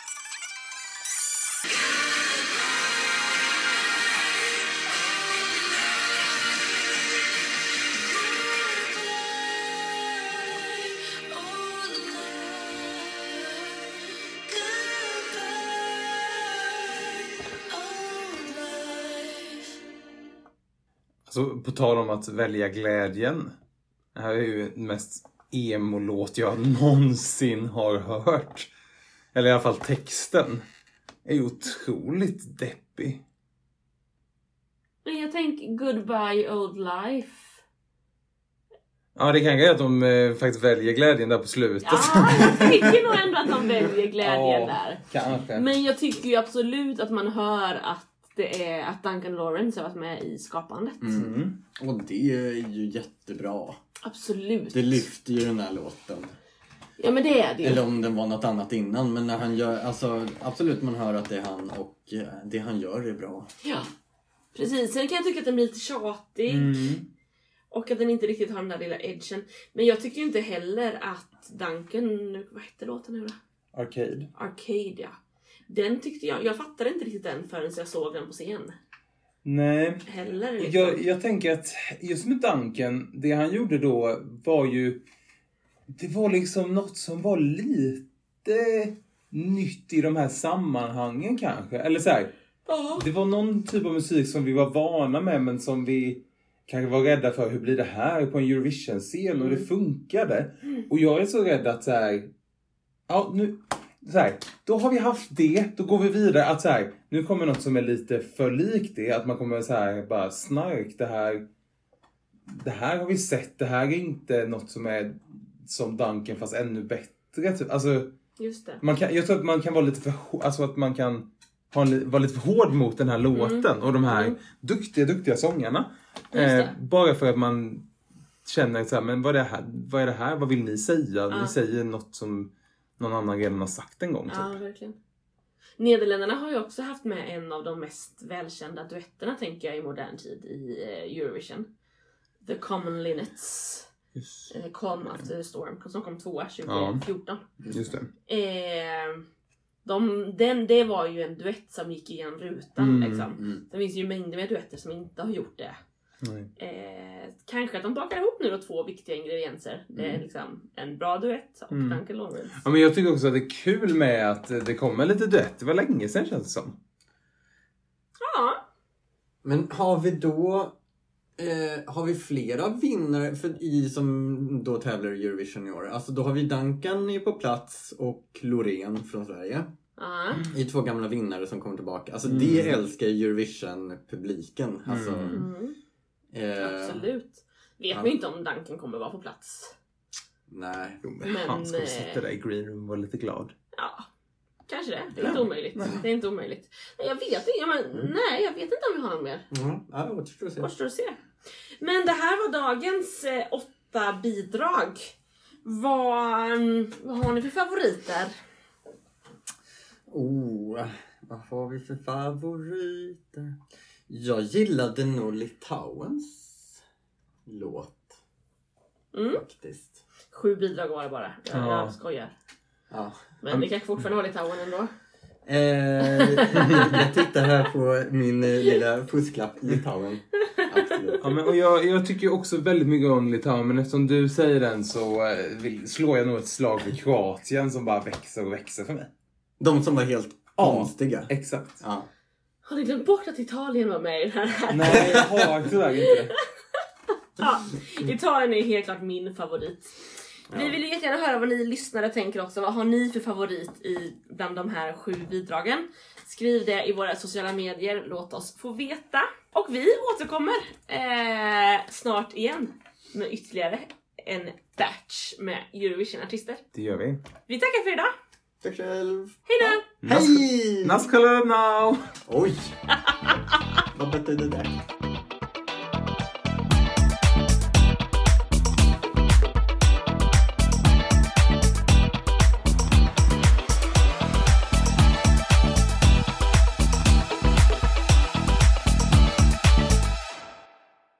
Alltså, på tal om att välja glädjen. Det här är ju mest emo-låt jag någonsin har hört. Eller i alla fall texten. Är ju otroligt deppig. jag tänker Goodbye Old Life. Ja, det kanske är att de eh, faktiskt väljer glädjen där på slutet. Ja, jag tycker nog ändå att de väljer glädjen Ja, där. Kanske. Men jag tycker ju absolut att man hör att det är att Duncan Lawrence har varit med i skapandet. Mm. Och det är ju jättebra. Absolut. Det lyfter ju den här låten. Ja men det är det ju. Eller om den var något annat innan. Men när han gör, alltså absolut man hör att det är han och eh, det han gör är bra. Ja. Precis, sen kan jag tycka att den blir lite tjatig. Mm. Och att den inte riktigt har den där lilla edgen. Men jag tycker ju inte heller att Duncan, nu- vad hette låten nu då? Arcade. Arcadia. Den tyckte jag, jag fattade inte riktigt den förrän jag såg den på scen. Nej. Heller liksom. Jag, jag tänker att just med Duncan, det han gjorde då var ju... Det var liksom något som var lite nytt i de här sammanhangen kanske. Eller så här, Ja. det var någon typ av musik som vi var vana med men som vi kanske var rädda för. Hur blir det här på en Eurovision-scen? Och det funkade. Och jag är så rädd att så här, ja nu, så här, då har vi haft det, då går vi vidare. Att så här, nu kommer något som är lite för likt det. Att man kommer så här bara snark, det här, det här har vi sett, det här är inte något som är som Duncan fast ännu bättre. Typ. Alltså, Just det. man kan, jag tror att man kan vara lite för, alltså att man kan ha en, vara lite för hård mot den här låten och de här Mm. duktiga, duktiga sångarna. Eh, bara för att man känner så här, men vad är det här? Vad är det här? Vad vill ni säga? Ja. Ni säger något som någon annan redan har sagt en gång. Typ. Ja, verkligen. Nederländerna har ju också haft med en av de mest välkända duetterna tänker jag i modern tid i eh, Eurovision. The Common Linnets. Just, Eh, Calm After the Storm som kom tvåa 2014. just det. Eh, de, den, det var ju en duett som gick igenom rutan Mm, liksom. mm. Det finns ju mängder med duetter som inte har gjort det. Eh, kanske att de bakar ihop nu då två viktiga ingredienser. Det är liksom en bra duett och Mm. Duncan Lawrence. Ja, men jag tycker också att det är kul med att det kommer lite duett. Det var länge sedan känns det som. Ja, Men har vi då eh, har vi flera vinnare för i som då tävlar i Eurovision i år? Alltså då har vi Duncan på plats och Loreen från Sverige. ja. I två gamla vinnare som kommer tillbaka. Alltså Mm. det älskar Eurovision-publiken. Alltså, Mm. Mm, eh, absolut. Vet ja. man ju inte om Duncan kommer vara på plats. Nej. Jo, men, Men, han ska eh, sitta där i green room och vara lite glad. Ja, kanske det. Det är inte omöjligt. Det är inte omöjligt. Nej, jag vet inte. Ja, men, nej, jag vet inte om vi har något mer. Mm. Ja, återstår att se. Återstår att se. Men det här var dagens eh, åtta bidrag. Vad, mm, vad har ni för favoriter? Oh, vad har vi för favoriter? Jag gillade nog Litauens låt. Mm. Faktiskt. Sju bidrag var det bara. Jag, Ja. jag skojar. Ja. Men det kanske fortfarande var Litauen ändå. Eh, jag tittar här på min eh, lilla fusklapp Litauen. Absolut. Ja, men, och jag, jag tycker ju också väldigt mycket om Litauen, men eftersom du säger den så eh, vill, slår jag nog ett slag för Kroatien som bara växer och växer för mig. De som var helt Ja. konstiga. Exakt. Ja. Har ni glömt bort att Italien var med i den här? Nej, jag har tyvärr inte det. Ja, Italien är helt klart min favorit. Vi vill ju jättegärna höra vad ni lyssnare tänker också. Vad har ni för favorit i bland de här sju bidragen? Skriv det i våra sociala medier, låt oss få veta. Och vi återkommer eh, snart igen med ytterligare en batch med Eurovision-artister. Det gör vi. Vi tackar för idag. Tack själv. Hej då! Hej! Naskalam now! Oj! Vad betydde det?